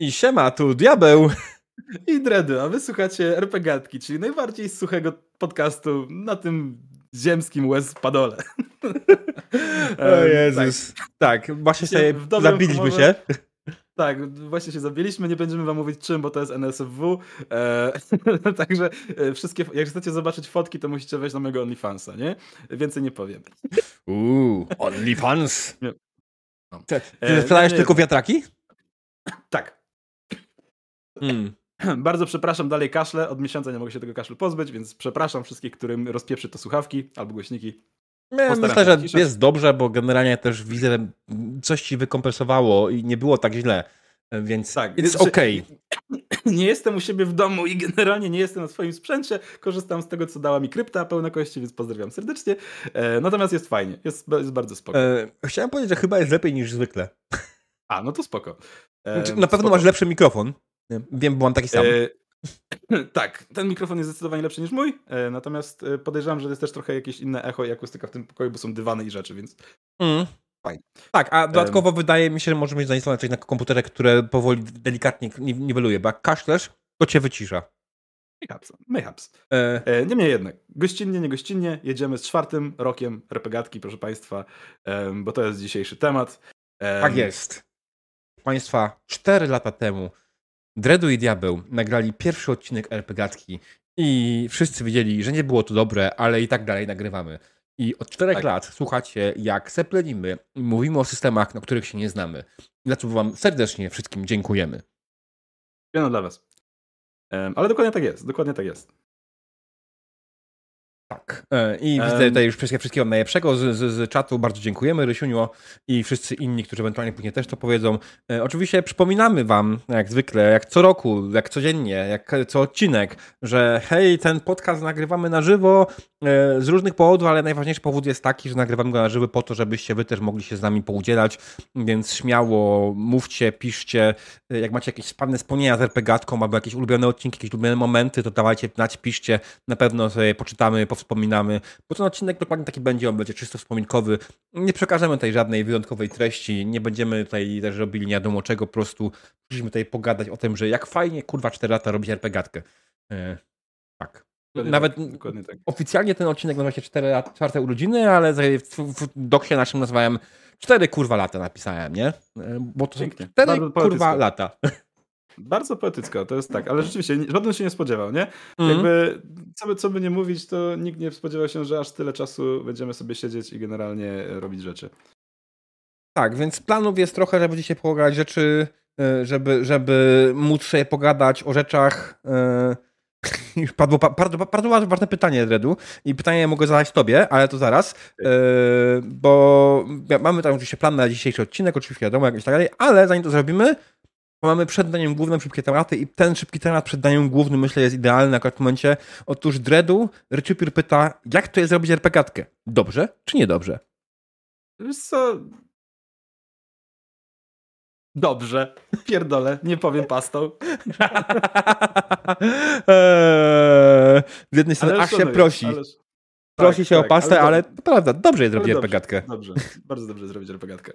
I siema, tu diabeł. I Dredy, a wysłuchacie RPGatki, czyli najbardziej suchego podcastu na tym ziemskim łez padole. o Jezus. Tak, tak właśnie sobie zabiliśmy się. Tak, właśnie się zabiliśmy, nie będziemy wam mówić czym, bo to jest NSFW. E, także e, wszystkie, jak chcecie zobaczyć fotki, to musicie wejść na mojego OnlyFansa, nie? Więcej nie powiem. Uuu, OnlyFans. No. Ty, ty sprzedajesz tylko wiatraki? Tak. Hmm. Bardzo przepraszam, dalej kaszle. Od miesiąca nie mogę się tego kaszlu pozbyć, więc przepraszam wszystkich, którym rozpieprzy to słuchawki albo głośniki. Ja myślę, że jest dobrze, bo generalnie też widzę, coś ci wykompensowało i nie było tak źle, więc tak, it's znaczy, okay. Nie jestem u siebie w domu i generalnie nie jestem na swoim sprzęcie. Korzystam z tego, co dała mi krypta pełna kości, więc pozdrawiam serdecznie. E, natomiast jest fajnie, jest, jest bardzo spoko. E, chciałem powiedzieć, że chyba jest lepiej niż zwykle. A, no to spoko. E, znaczy, na pewno spoko. masz lepszy mikrofon. Wiem, bo mam taki sam. E, tak, ten mikrofon jest zdecydowanie lepszy niż mój, e, natomiast e, podejrzewam, że jest też trochę jakieś inne echo i akustyka w tym pokoju, bo są dywany i rzeczy, więc mm. fajnie. Tak, a dodatkowo um, wydaje mi się, że możesz mieć zainstalowane coś na komputerze, które powoli, delikatnie niweluje, bo jak kaszlesz, to cię wycisza. Mayhaps. Mayhaps. E... E, niemniej jednak, gościnnie, nie gościnnie, jedziemy z czwartym rokiem repegatki, proszę Państwa, bo to jest dzisiejszy temat. Tak jest. Państwa, cztery lata temu Dredu i Diabeł nagrali pierwszy odcinek RPGatki i wszyscy wiedzieli, że nie było to dobre, ale i tak dalej nagrywamy. I od czterech tak. lat słuchacie, jak seplenimy i mówimy o systemach, na których się nie znamy. Za co wam serdecznie wszystkim dziękujemy. Dziękuję dla was. ale dokładnie tak jest, dokładnie tak jest. Tak. E, I widzę tutaj już wszystkiego najlepszego z, z, z czatu. Bardzo dziękujemy, Rysiuniu i wszyscy inni, którzy ewentualnie później też to powiedzą. E, oczywiście przypominamy Wam, jak zwykle, jak co roku, jak codziennie, jak co odcinek, że hej, ten podcast nagrywamy na żywo z różnych powodów, ale najważniejszy powód jest taki, że nagrywamy go na żywo po to, żebyście Wy też mogli się z nami poudzielać, więc śmiało mówcie, piszcie. Jak macie jakieś wspaniałe wspomnienia z RPGatką albo jakieś ulubione odcinki, jakieś ulubione momenty, to dawajcie znać, piszcie. Na pewno sobie poczytamy, wspominamy, bo ten odcinek dokładnie taki będzie, on będzie czysto wspominkowy. Nie przekażemy tutaj żadnej wyjątkowej treści, nie będziemy tutaj też robili nie wiadomo czego, po prostu musimy tutaj pogadać o tym, że jak fajnie, kurwa, 4 lata robić RPGatkę. E, tak. Dokładnie Nawet tak, oficjalnie ten odcinek nazywa się 4 lat, czwarte urodziny, ale w, doksie naszym nazwałem 4 kurwa lata napisałem, nie? E, bo to Pięknie. są 4 kurwa lata. Bardzo poetycko, to jest tak, ale rzeczywiście żaden się nie spodziewał, nie? Mm. Jakby, co by, co by nie mówić, to nikt nie spodziewał się, że aż tyle czasu będziemy sobie siedzieć i generalnie robić rzeczy. Tak, więc planów jest trochę, żeby dzisiaj pogadać rzeczy, e, żeby, żeby móc sobie pogadać o rzeczach. E, padło bardzo, bardzo ważne pytanie, Dredu. I pytanie mogę zadać tobie, ale to zaraz. E, bo mamy tam oczywiście plan na dzisiejszy odcinek, oczywiście wiadomo, jak i tak dalej, ale zanim to zrobimy, Mamy przed daniem głównym szybkie tematy i ten szybki temat przed daniem głównym myślę jest idealny akurat w momencie. Otóż Dredu, Ryczypir pyta, jak to jest zrobić RPGatkę? Dobrze czy niedobrze? Wiesz co... Dobrze. Pierdolę, nie powiem pastą. eee, z jednej strony aż się prosi. Ależ... Prosi tak, się tak, o pastę, ale, ale prawda, dobrze jest zrobić RPGatkę. Dobrze, bardzo dobrze zrobić RPGatkę.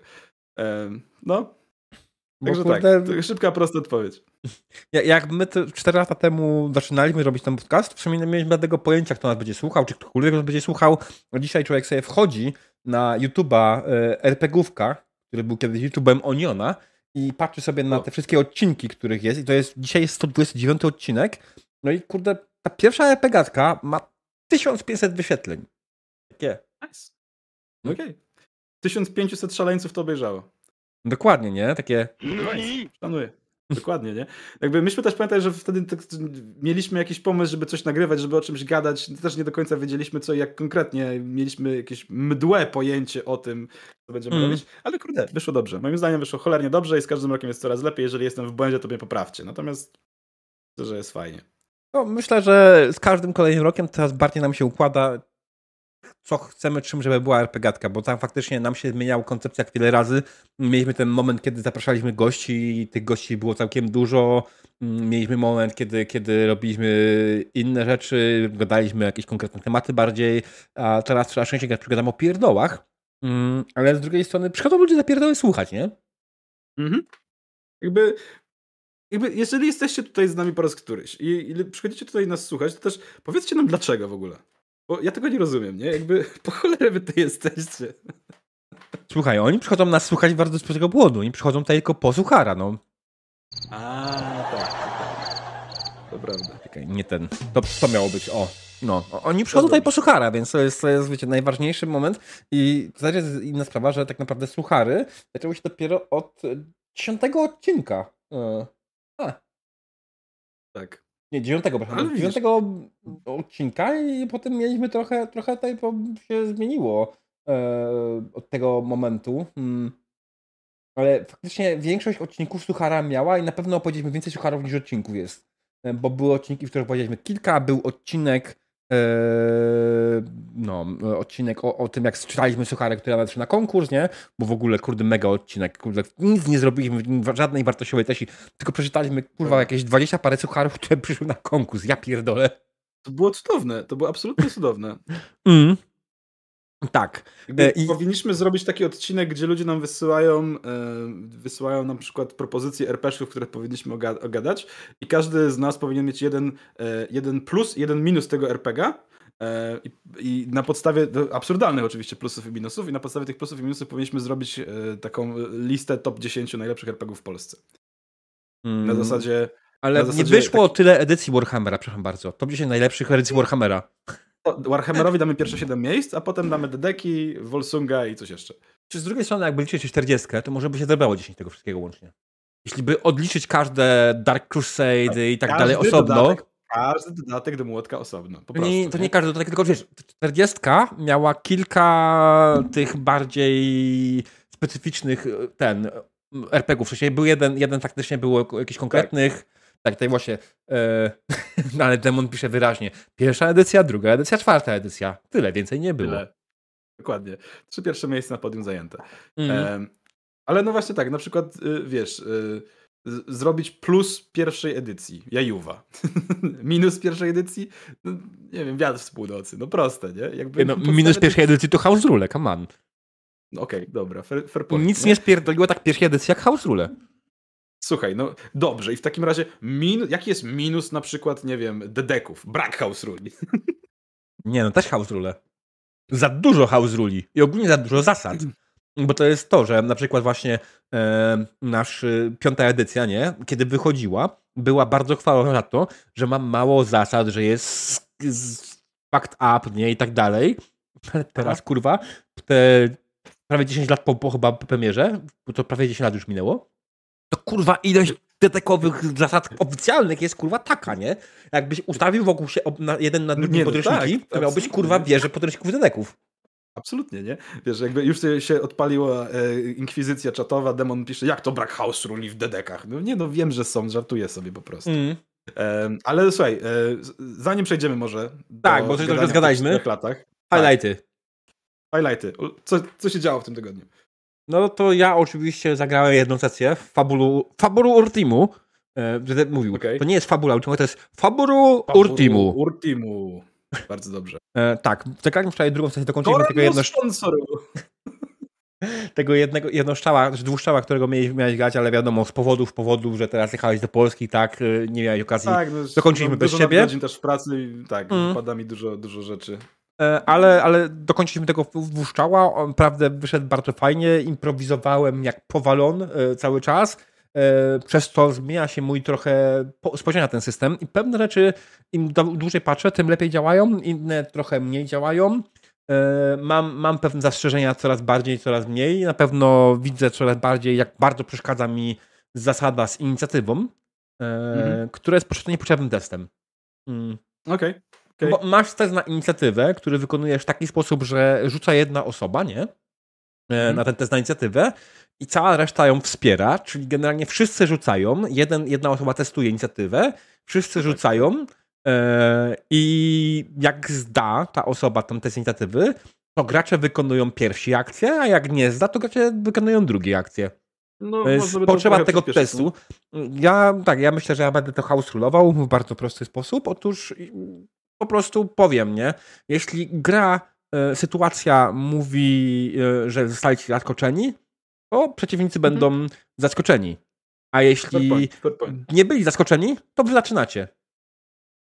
Ehm, no, Także tak, kurde, tak, szybka, prosta odpowiedź. Jak my 4 lata temu zaczynaliśmy robić ten podcast, przynajmniej nie mieliśmy tego pojęcia, kto nas będzie słuchał, czy ktokolwiek nas będzie słuchał. Dzisiaj człowiek sobie wchodzi na YouTube'a e, RPGówka, który był kiedyś YouTube'em Oniona i patrzy sobie na te wszystkie odcinki, których jest. I to jest dzisiaj jest 129 odcinek. No i kurde, ta pierwsza RPGatka ma 1500 wyświetleń. Takie. Nice. Okej. Okay. 1500 szaleńców to obejrzało. Dokładnie, nie? Takie. Szanuję. Dokładnie, nie? Jakby myśmy też pamiętali, że wtedy tak mieliśmy jakiś pomysł, żeby coś nagrywać, żeby o czymś gadać. Też nie do końca wiedzieliśmy, co i jak konkretnie. Mieliśmy jakieś mdłe pojęcie o tym, co będziemy mm. robić, ale kurde, wyszło dobrze. Moim zdaniem wyszło cholernie dobrze i z każdym rokiem jest coraz lepiej. Jeżeli jestem w błędzie, to mnie poprawcie. Natomiast to, że jest fajnie. No, myślę, że z każdym kolejnym rokiem teraz bardziej nam się układa co chcemy, czym żeby była RPGatka, bo tam faktycznie nam się zmieniała koncepcja wiele razy. Mieliśmy ten moment, kiedy zapraszaliśmy gości i tych gości było całkiem dużo. Mieliśmy moment, kiedy, kiedy robiliśmy inne rzeczy, gadaliśmy jakieś konkretne tematy bardziej, a teraz trzeba szczęście gadamy o pierdołach, mm, ale z drugiej strony przychodzą ludzie za pierdoły słuchać, nie? Mhm. Jakby jakby, jeżeli jesteście tutaj z nami po raz któryś i, i przychodzicie tutaj nas słuchać, to też powiedzcie nam dlaczego w ogóle. Bo ja tego nie rozumiem, nie? Jakby po cholerę wy tu jesteście. Słuchaj, oni przychodzą nas słuchać bardzo z prostego powodu. Oni przychodzą tutaj tylko po suchara, no. A, tak, tak. To prawda. Czekaj, nie ten. To, to miało być, o. No, oni przychodzą tutaj po suchara, więc to jest, to jest wiecie, najważniejszy moment. I to jest inna sprawa, że tak naprawdę suchary zaczęły się dopiero od dziesiątego odcinka. E, a. Tak. Nie, dziewiątego, przepraszam. Dziewiątego odcinka i potem mieliśmy trochę, trochę tutaj się zmieniło e, od tego momentu. Hmm. Ale faktycznie większość odcinków Suchara miała i na pewno opowiedzieliśmy więcej Sucharów niż odcinków jest. E, bo były odcinki, w których powiedzieliśmy kilka, był odcinek no, odcinek o, o, tym, jak czytaliśmy suchary, które nawet na konkurs, nie? Bo w ogóle, kurde, mega odcinek. Kurde, nic nie zrobiliśmy, żadnej wartościowej treści, tylko przeczytaliśmy, kurwa, jakieś 20 parę sucharów, które przyszły na konkurs. Ja pierdolę. To było cudowne, to było absolutnie cudowne. Mm. Tak. E, I... Powinniśmy zrobić taki odcinek, gdzie ludzie nam wysyłają, e, wysyłają nam przykład propozycje RPG-ów, które powinniśmy ogadać i każdy z nas powinien mieć jeden, e, jeden plus, jeden minus tego RPG. I, I, na podstawie absurdalnych oczywiście plusów i minusów, i na podstawie tych plusów i minusów powinniśmy zrobić taką listę top 10 najlepszych RPGów w Polsce. Mm. Na zasadzie. Ale na zasadzie, nie wyszło tak... tyle edycji Warhammera, przepraszam bardzo. Top 10 najlepszych edycji Warhammera. Warhammerowi damy pierwsze 7 miejsc, a potem damy Dedeki, Volsunga i coś jeszcze. Czy z drugiej strony, jakby liczyć 40, to może by się zebrało 10 tego wszystkiego łącznie. Jeśli by odliczyć każde Dark Crusade tak, i tak dalej osobno. Dodatek, każdy dodatek do młodka osobno. Po prostu, nie, to nie każdy dodatek, tylko wiesz, 40 miała kilka tych bardziej specyficznych ten RPGów. W sensie był jeden, jeden faktycznie było jakiś konkretnych. Tak tak, tutaj właśnie, e, ale Demon pisze wyraźnie. Pierwsza edycja, druga edycja, czwarta edycja. Tyle, więcej nie było. Tyle. Dokładnie. Trzy pierwsze miejsca na podium zajęte. E, ale no właśnie tak, na przykład, y, wiesz, y, zrobić plus pierwszej edycji, Jajuwa. minus pierwszej edycji, no, nie wiem, wiatr z północy. No proste, nie? Jakby no, minus pierwszej edycji to House Rule, come on. Okej, okay, dobra, fair, fair point, Nic nie, nie spierdoliło tak pierwszej edycji jak House Rule. Słuchaj, no dobrze, i w takim razie min, jaki jest minus na przykład, nie wiem, dedeków? Brak house ruli. Nie, no też house rule. Za dużo house ruli i ogólnie za dużo zasad. Bo to jest to, że na przykład właśnie e, nasz y, piąta edycja, nie, kiedy wychodziła, była bardzo chwalona za to, że ma mało zasad, że jest fact up, nie, i tak dalej. Ale teraz, kurwa, te prawie 10 lat po, po chyba premierze, bo to prawie 10 lat już minęło, to kurwa ilość detekowych zasad oficjalnych jest kurwa taka, nie? Jakbyś ustawił wokół się na, jeden na drugi no podręczniki, tak, to miałbyś kurwa wieżę podręczników deteków. Absolutnie, nie? Wiesz, jakby już się odpaliła e, inkwizycja czatowa, demon pisze, jak to brak house ruli w dedekach? No nie, no wiem, że są, żartuję sobie po prostu. Mm. E, ale słuchaj, e, zanim przejdziemy może Tak, bo coś trochę zgadaliśmy. latach. Highlighty. Tak. Highlighty. Co, co się działo w tym tygodniu? No to ja oczywiście zagrałem jedną sesję w Fabulu, Fabulu Urtimu. E, mówił, okay. to nie jest Fabula Ultima, to jest Fabulu, Fabulu Urtimu. Urtimu. Bardzo dobrze. E, tak, zagrałem wczoraj drugą sesję, dokończyliśmy tego jedno... tego jednego, jednoszczała, znaczy dwuszczała, którego miałeś, miałeś grać, ale wiadomo, z powodów, powodów, że teraz jechałeś do Polski, tak, e, nie miałeś okazji. Tak, no, dokończyliśmy bez ciebie. godzin też w pracy i tak, mm. pada mi dużo, dużo rzeczy. E, ale, ale dokończyliśmy tego włuszczała. On naprawdę wyszedł bardzo fajnie. Improwizowałem jak powalon e, cały czas. E, przez to zmienia się mój trochę spojrzenie na ten system i pewne rzeczy im dłużej patrzę, tym lepiej działają, inne trochę mniej działają. Mam, mam pewne zastrzeżenia coraz bardziej, coraz mniej. Na pewno widzę coraz bardziej, jak bardzo przeszkadza mi zasada z inicjatywą, mhm. która jest niepotrzebnym testem. Mm. Okej. Okay. Okay. Bo masz test na inicjatywę, który wykonujesz w taki sposób, że rzuca jedna osoba, nie? Hmm. Na ten test na inicjatywę i cała reszta ją wspiera, czyli generalnie wszyscy rzucają, jeden, jedna osoba testuje inicjatywę, wszyscy tak. rzucają e, i jak zda ta osoba tam test inicjatywy, to gracze wykonują pierwsi akcję, a jak nie zda, to gracze wykonują drugie akcje. No, jest potrzeba tego testu. Ja tak, ja myślę, że ja będę to house rulował w bardzo prosty sposób. Otóż po prostu powiem, nie? Jeśli gra, e, sytuacja mówi, e, że zostaliście zaskoczeni, to przeciwnicy mhm. będą zaskoczeni. A jeśli point, point. nie byli zaskoczeni, to wy zaczynacie.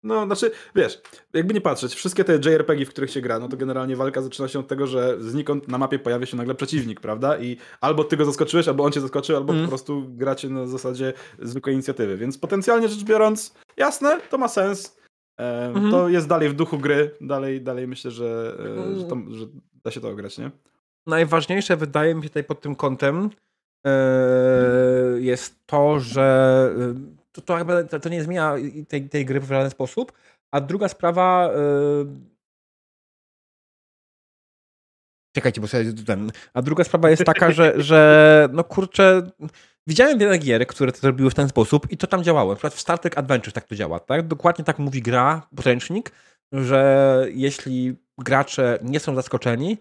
No, znaczy, wiesz, jakby nie patrzeć, wszystkie te JRPG, w których się gra, no to generalnie walka zaczyna się od tego, że znikąd na mapie pojawia się nagle przeciwnik, prawda? I albo ty go zaskoczyłeś, albo on cię zaskoczył, albo mm. po prostu gracie na zasadzie zwykłej inicjatywy. Więc potencjalnie rzecz biorąc, jasne, to ma sens. E, -hmm. To jest dalej w duchu gry, dalej, dalej myślę, że, e, że, to, że da się to ograć, nie? Najważniejsze wydaje mi się tutaj pod tym kątem e, jest to, że to, to, to, to nie zmienia tej, tej gry w żaden sposób. A druga sprawa. Czekajcie, bo sobie ten. A druga sprawa jest taka, że, że no kurczę. Widziałem wiele gier, które to zrobiły w ten sposób i to tam działało. Na przykład w Star Trek Adventures tak to działa, tak? Dokładnie tak mówi gra, podręcznik, że jeśli gracze nie są zaskoczeni,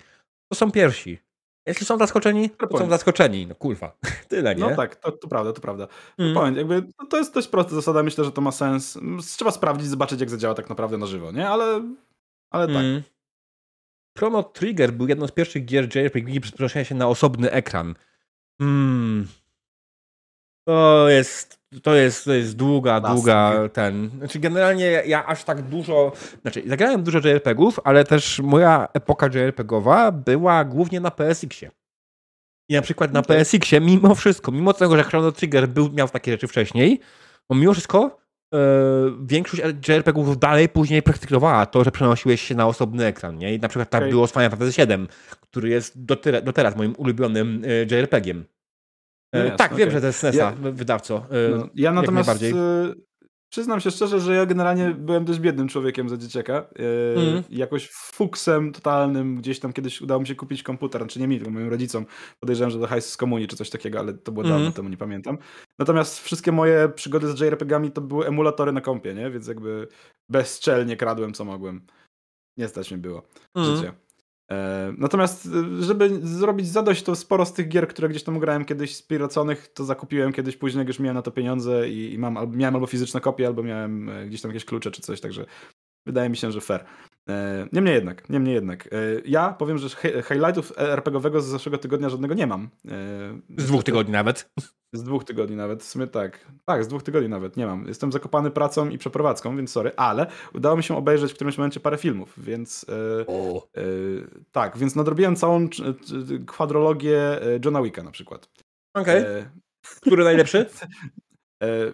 to są pierwsi. Jeśli są zaskoczeni, to są zaskoczeni. No kurwa, tyle, nie? No tak, to, to prawda, to prawda. Mm. Point, jakby, no, to jest dość prosta zasada, myślę, że to ma sens. Trzeba sprawdzić, zobaczyć, jak zadziała tak naprawdę na żywo, nie? Ale, ale tak. Mm. Chrono Trigger był jedną z pierwszych gier JRPG przenoszenia się na osobny ekran. Hmm. To jest to jest, to jest długa, długa ten. Znaczy, generalnie ja aż tak dużo. Znaczy, zagrałem dużo JRPG-ów, ale też moja epoka JRPG-owa była głównie na PSX-ie. I na przykład na. PSX-ie, mimo wszystko, mimo tego, że Chrono Trigger był, miał takie rzeczy wcześniej, bo mimo wszystko e, większość JRPG-ów dalej później praktykowała to, że przenosiłeś się na osobny ekran. Nie? I na przykład tak okay. było z Final Fantasy VII, który jest do, do teraz moim ulubionym e, JRPG-iem. No e, jasne, tak, wiem, że to jest SNESa, ja, wydawco. E, no, ja natomiast e, przyznam się szczerze, że ja generalnie byłem dość biednym człowiekiem za dzieciaka. Mm. Jakoś fuksem totalnym gdzieś tam kiedyś udało mi się kupić komputer, czy znaczy nie mi, tylko moim rodzicom. Podejrzewam, że do hajs z komunii czy coś takiego, ale to było mm. dawno temu, nie pamiętam. Natomiast wszystkie moje przygody z JRPG-ami to były emulatory na kompie, nie? Więc jakby bezczelnie kradłem co mogłem. Nie stać mi było mm. życie. E, natomiast, e, żeby zrobić zadość, to sporo z tych gier, które gdzieś tam grałem kiedyś spiroconych, to zakupiłem kiedyś później, jak już miałem na to pieniądze i, i mam, albo, miałem albo fizyczne kopie, albo miałem e, gdzieś tam jakieś klucze czy coś, także wydaje mi się, że fair. Niemniej jednak, niemniej jednak. Ja powiem, że highlightów RPGowego z zeszłego tygodnia żadnego nie mam. Z dwóch tygodni nawet. Z dwóch tygodni nawet, w sumie tak. Tak, z dwóch tygodni nawet, nie mam. Jestem zakopany pracą i przeprowadzką, więc sorry, ale udało mi się obejrzeć w którymś momencie parę filmów, więc e, e, tak, więc nadrobiłem całą kwadrologię e, Johna Wicka na przykład. Okej. Okay. E, Który najlepszy? E,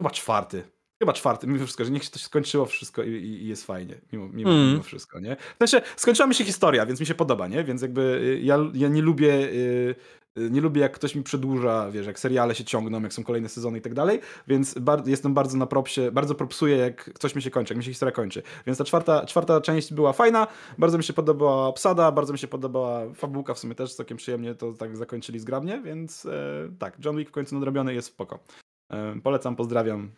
chyba czwarty. Chyba czwarty, mimo wszystko, że niech się to skończyło wszystko i, i jest fajnie, mimo, mimo, mm. mimo, wszystko, nie? W sensie, skończyła mi się historia, więc mi się podoba, nie? Więc jakby y, ja, ja nie lubię y, y, nie lubię jak ktoś mi przedłuża, wiesz, jak seriale się ciągną, jak są kolejne sezony i tak dalej, więc bar jestem bardzo na propsie, bardzo propsuję jak coś mi się kończy, jak mi się historia kończy. Więc ta czwarta, czwarta część była fajna, bardzo mi się podobała obsada, bardzo mi się podobała fabułka w sumie też, całkiem przyjemnie to tak zakończyli zgrabnie, więc e, tak, John Wick w końcu nadrobiony jest spoko. E, polecam, pozdrawiam,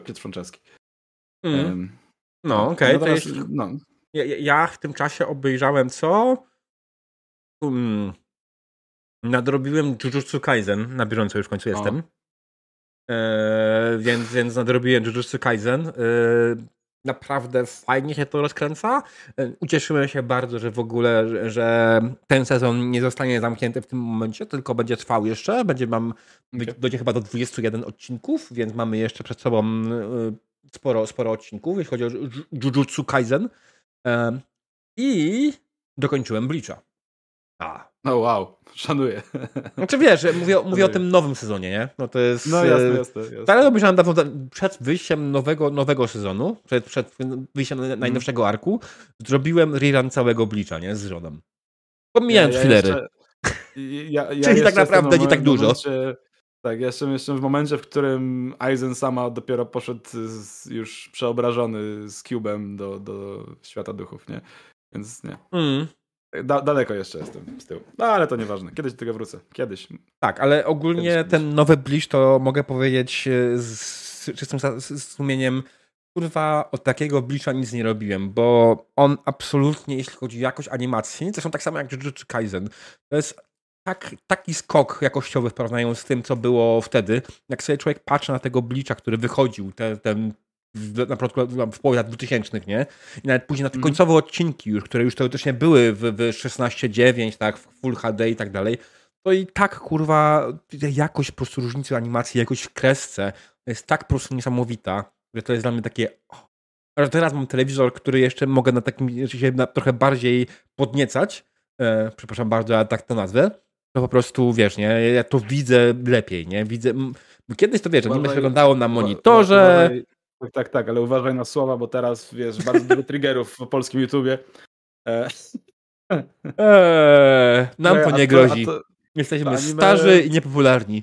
Piotr Franceski. Mm. Um, no, okej. Okay, jest... no. ja, ja, w tym czasie obejrzałem co? Um, nadrobiłem Jujutsu Kaisen, na bieżąco już w końcu jestem. E, więc, więc nadrobiłem Jujutsu Kaisen. E, naprawdę fajnie się to rozkręca. Ucieszyłem się bardzo, że w ogóle, że, że, ten sezon nie zostanie zamknięty w tym momencie, tylko będzie trwał jeszcze. Będzie mam, okay. dojdzie chyba do 21 odcinków, więc mamy jeszcze przed sobą e, sporo, sporo odcinków, jeśli chodzi o Jujutsu Kaisen. E, I dokończyłem Bleacha. A. No wow, szanuję. Znaczy wiesz, mówię, mówię o tym nowym sezonie, nie? No to jest... No jasne, jasne. jasne. Ale obejrzałem dawno, przed wyjściem nowego, nowego sezonu, przed, przed wyjściem mhm. najnowszego mm. arku, zrobiłem rerun całego Blicza, nie? Z żoną. Pomijając ja, ja filery. ja, ja Czyli tak naprawdę nie tak dużo. Momencie, tak, ja jestem, jestem w momencie, w którym Aizen sama dopiero poszedł z, już przeobrażony z Cubem do, do świata duchów, nie? Więc nie. Mm. Da, daleko jeszcze jestem z tyłu. No ale to nieważne. Kiedyś do tego wrócę. Kiedyś. Tak, ale ogólnie kiedyś, ten kiedyś. nowy Bliż to mogę powiedzieć e, z czystym sumieniem kurwa, od takiego Blisza nic nie robiłem, bo on absolutnie, jeśli chodzi o jakość animacji, zresztą tak samo jak Jujutsu Kaisen, to jest tak, taki skok jakościowy w porównaniu z tym, co było wtedy. Jak sobie człowiek patrzy na tego Blicza, który wychodził, te, ten w, na początku, w połowie lat 2000, nie? I nawet później na te mm. końcowe odcinki już, które już teoretycznie były w, w 16.9, tak, w Full HD i tak dalej, to i tak, kurwa, jakość po prostu różnicy animacji, jakość w kresce jest tak po prostu niesamowita, że to jest dla mnie takie... Ale teraz mam telewizor, który jeszcze mogę na takim, się na, trochę bardziej podniecać, e, przepraszam bardzo, ale tak to nazwę, to po prostu, wiesz, nie, ja to widzę lepiej, nie, widzę... Kiedyś to, wiesz, nie się wyglądało na monitorze... Uważaj, tak, tak, tak, ale uważaj na słowa, bo teraz, wiesz, bardzo dużo triggerów w polskim YouTubie. E... Eee, nam to nie grozi. To, Jesteśmy anime, starzy i niepopularni.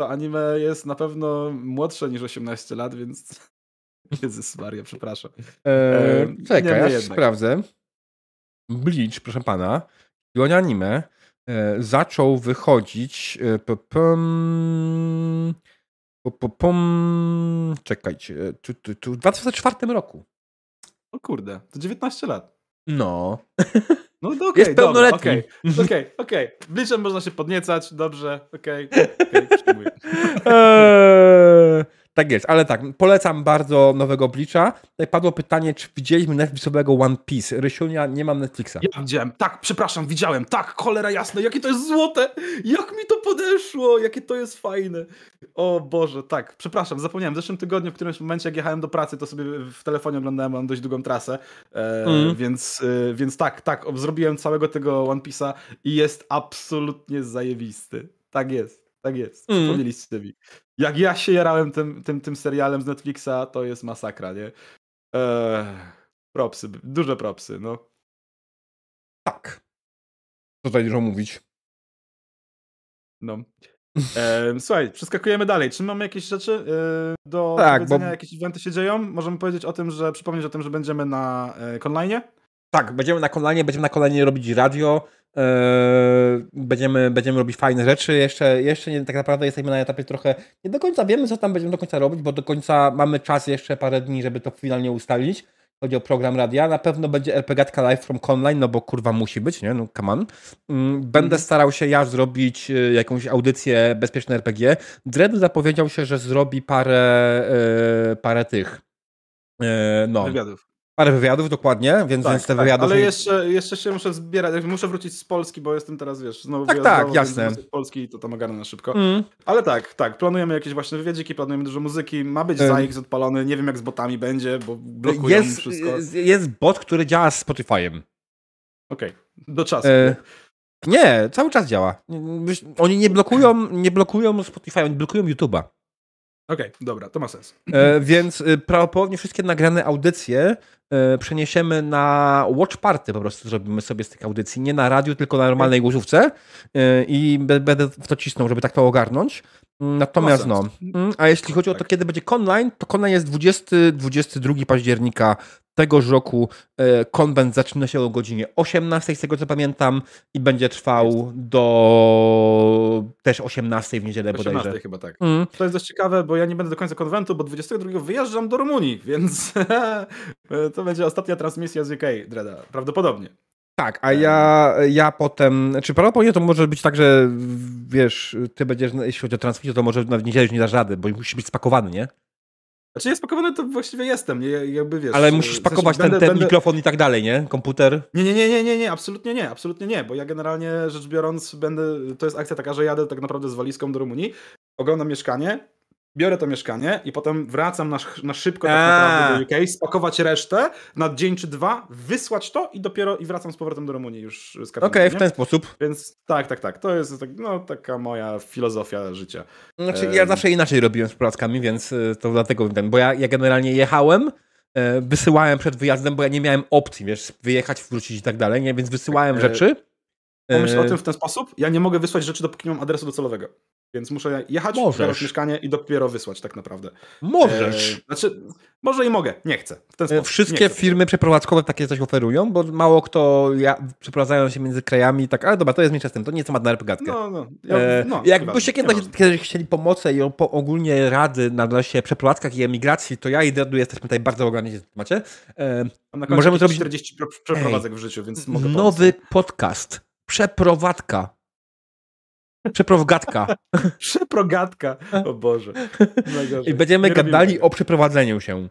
To anime jest na pewno młodsze niż 18 lat, więc Jezus Maria, przepraszam. Eee, czekaj, ja sprawdzę. Bleach, proszę pana, i anime e, zaczął wychodzić e, pom, pom, pom, czekajcie, tu, tu, tu, w 2004 roku. O kurde, to 19 lat. No. No to okay, Jest pełnoletni. Okej, okej, okay, okej. Okay. Bliżej można się podniecać, dobrze, okej. Okay, okay, eee, tak jest, ale tak, polecam bardzo nowego Bleacha. Tutaj padło pytanie, czy widzieliśmy Netflixowego One Piece. Rysiunia, nie mam Netflixa. Ja widziałem, tak, przepraszam, widziałem, tak, cholera jasne, jakie to jest złote, jak mi to podeszło, jakie to jest fajne. O Boże, tak, przepraszam, zapomniałem, w zeszłym tygodniu, w którymś momencie, jak jechałem do pracy, to sobie w telefonie oglądałem, mam dość długą trasę, e, mm. więc, e, więc tak, tak, zrobiłem całego tego One Piece'a i jest absolutnie zajebisty. Tak jest. Tak jest, mm. przypomnieliście mi. Jak ja się jarałem tym, tym, tym serialem z Netflixa, to jest masakra, nie? Eee, propsy, duże propsy, no. Tak. Co tutaj dużo mówić? No. E, słuchaj, przeskakujemy dalej. Czy mamy jakieś rzeczy e, do tak, powiedzenia? Bo... Jakieś eventy się dzieją? Możemy powiedzieć o tym, że przypomnieć o tym, że będziemy na e? Tak, będziemy na Conline, będziemy na Conline robić radio. Yy, będziemy, będziemy robić fajne rzeczy. Jeszcze, jeszcze nie, tak naprawdę jesteśmy na etapie trochę. Nie do końca wiemy, co tam będziemy do końca robić, bo do końca mamy czas jeszcze parę dni, żeby to finalnie ustalić. Chodzi o program radia. Na pewno będzie RPGatka Live from Online, no bo kurwa musi być, nie? No come on. Mm, będę mm. starał się ja zrobić y, jakąś audycję bezpieczne RPG. Dread zapowiedział się, że zrobi parę, yy, parę tych. Yy, no. Wywiadów. Parę wywiadów, dokładnie, więc, tak, więc te tak, wywiady. Ale jeszcze, jeszcze się muszę zbierać, muszę wrócić z Polski, bo jestem teraz, wiesz, znowu tak, tak, jasne. z Polski i to tam ogarnę na szybko. Mm. Ale tak, tak, planujemy jakieś właśnie wywiadziki, planujemy dużo muzyki, ma być um. ZAX odpalony, nie wiem jak z botami będzie, bo blokują jest, wszystko. Jest bot, który działa z Spotify'em. Okej, okay. do czasu. E... Nie, cały czas działa. Oni nie blokują, nie blokują Spotify, oni blokują YouTube'a. Okej, okay, dobra, to ma sens. E, więc y, prawdopodobnie wszystkie nagrane audycje e, przeniesiemy na Watch Party po prostu zrobimy sobie z tych audycji. Nie na radiu, tylko na normalnej głosówce e, i będę w to cisnął, żeby tak to ogarnąć. Natomiast no, mm, a jeśli chodzi o to, tak. kiedy będzie Conline, to Conline jest 20-22 października tegoż roku. E, konwent zaczyna się o godzinie 18, z tego co pamiętam, i będzie trwał do też 18 w niedzielę 18 bodajże. chyba tak. Mm. To jest dość ciekawe, bo ja nie będę do końca konwentu, bo 22 wyjeżdżam do Rumunii, więc to będzie ostatnia transmisja z UK, Dreda, prawdopodobnie. Tak, a ja, ja potem, czy prawdopodobnie to może być tak, że wiesz, ty będziesz, jeśli chodzi o transmisję, to może nawet niedzielę już nie dasz rady, bo musisz być spakowany, nie? Znaczy jest spakowany, to właściwie jestem, nie, jakby wiesz. Ale musisz pakować ten, ten będę... mikrofon i tak dalej, nie? Komputer? Nie, nie, nie, nie, nie, nie, absolutnie nie, absolutnie nie, bo ja generalnie rzecz biorąc będę, to jest akcja taka, że jadę tak naprawdę z walizką do Rumunii, oglądam mieszkanie, biorę to mieszkanie i potem wracam na, na szybko tak naprawdę do UK, spakować resztę na dzień czy dwa, wysłać to i dopiero i wracam z powrotem do Rumunii już z Okej, okay, w ten sposób. Więc tak, tak, tak. To jest tak, no, taka moja filozofia życia. Znaczy, ja zawsze inaczej robiłem z pracami, więc y, to dlatego ten, bo ja, ja generalnie jechałem, e, wysyłałem przed wyjazdem, bo ja nie miałem opcji, wiesz, wyjechać, wrócić i tak dalej, nie? więc wysyłałem e, rzeczy. Pomyśl o e, tym w ten sposób. Ja nie mogę wysłać rzeczy, dopóki nie mam adresu docelowego. Więc muszę jechać, Możesz. mieszkanie i dopiero wysłać tak naprawdę. Możesz. E, znaczy, może i mogę, nie chcę. E, wszystkie firmy przeprowadzkowe takie coś oferują, bo mało kto ja, przeprowadzają się między krajami tak, ale dobra, to jest mniejsza z tym, to nie jest temat na RPGatkę. No, no. Ja, e, no jakbyście kiedyś, kiedyś chcieli pomocy i po, ogólnie rady na się przeprowadzkach i emigracji, to ja i Dredu jesteśmy tutaj bardzo ogarnięci w temacie. E, możemy zrobić 40 przeprowadzek Ej, w życiu, więc mogę Nowy pomóc. podcast. Przeprowadzka. Przeprogatka. Przeprogatka. O Boże. I będziemy gadali o przeprowadzeniu się.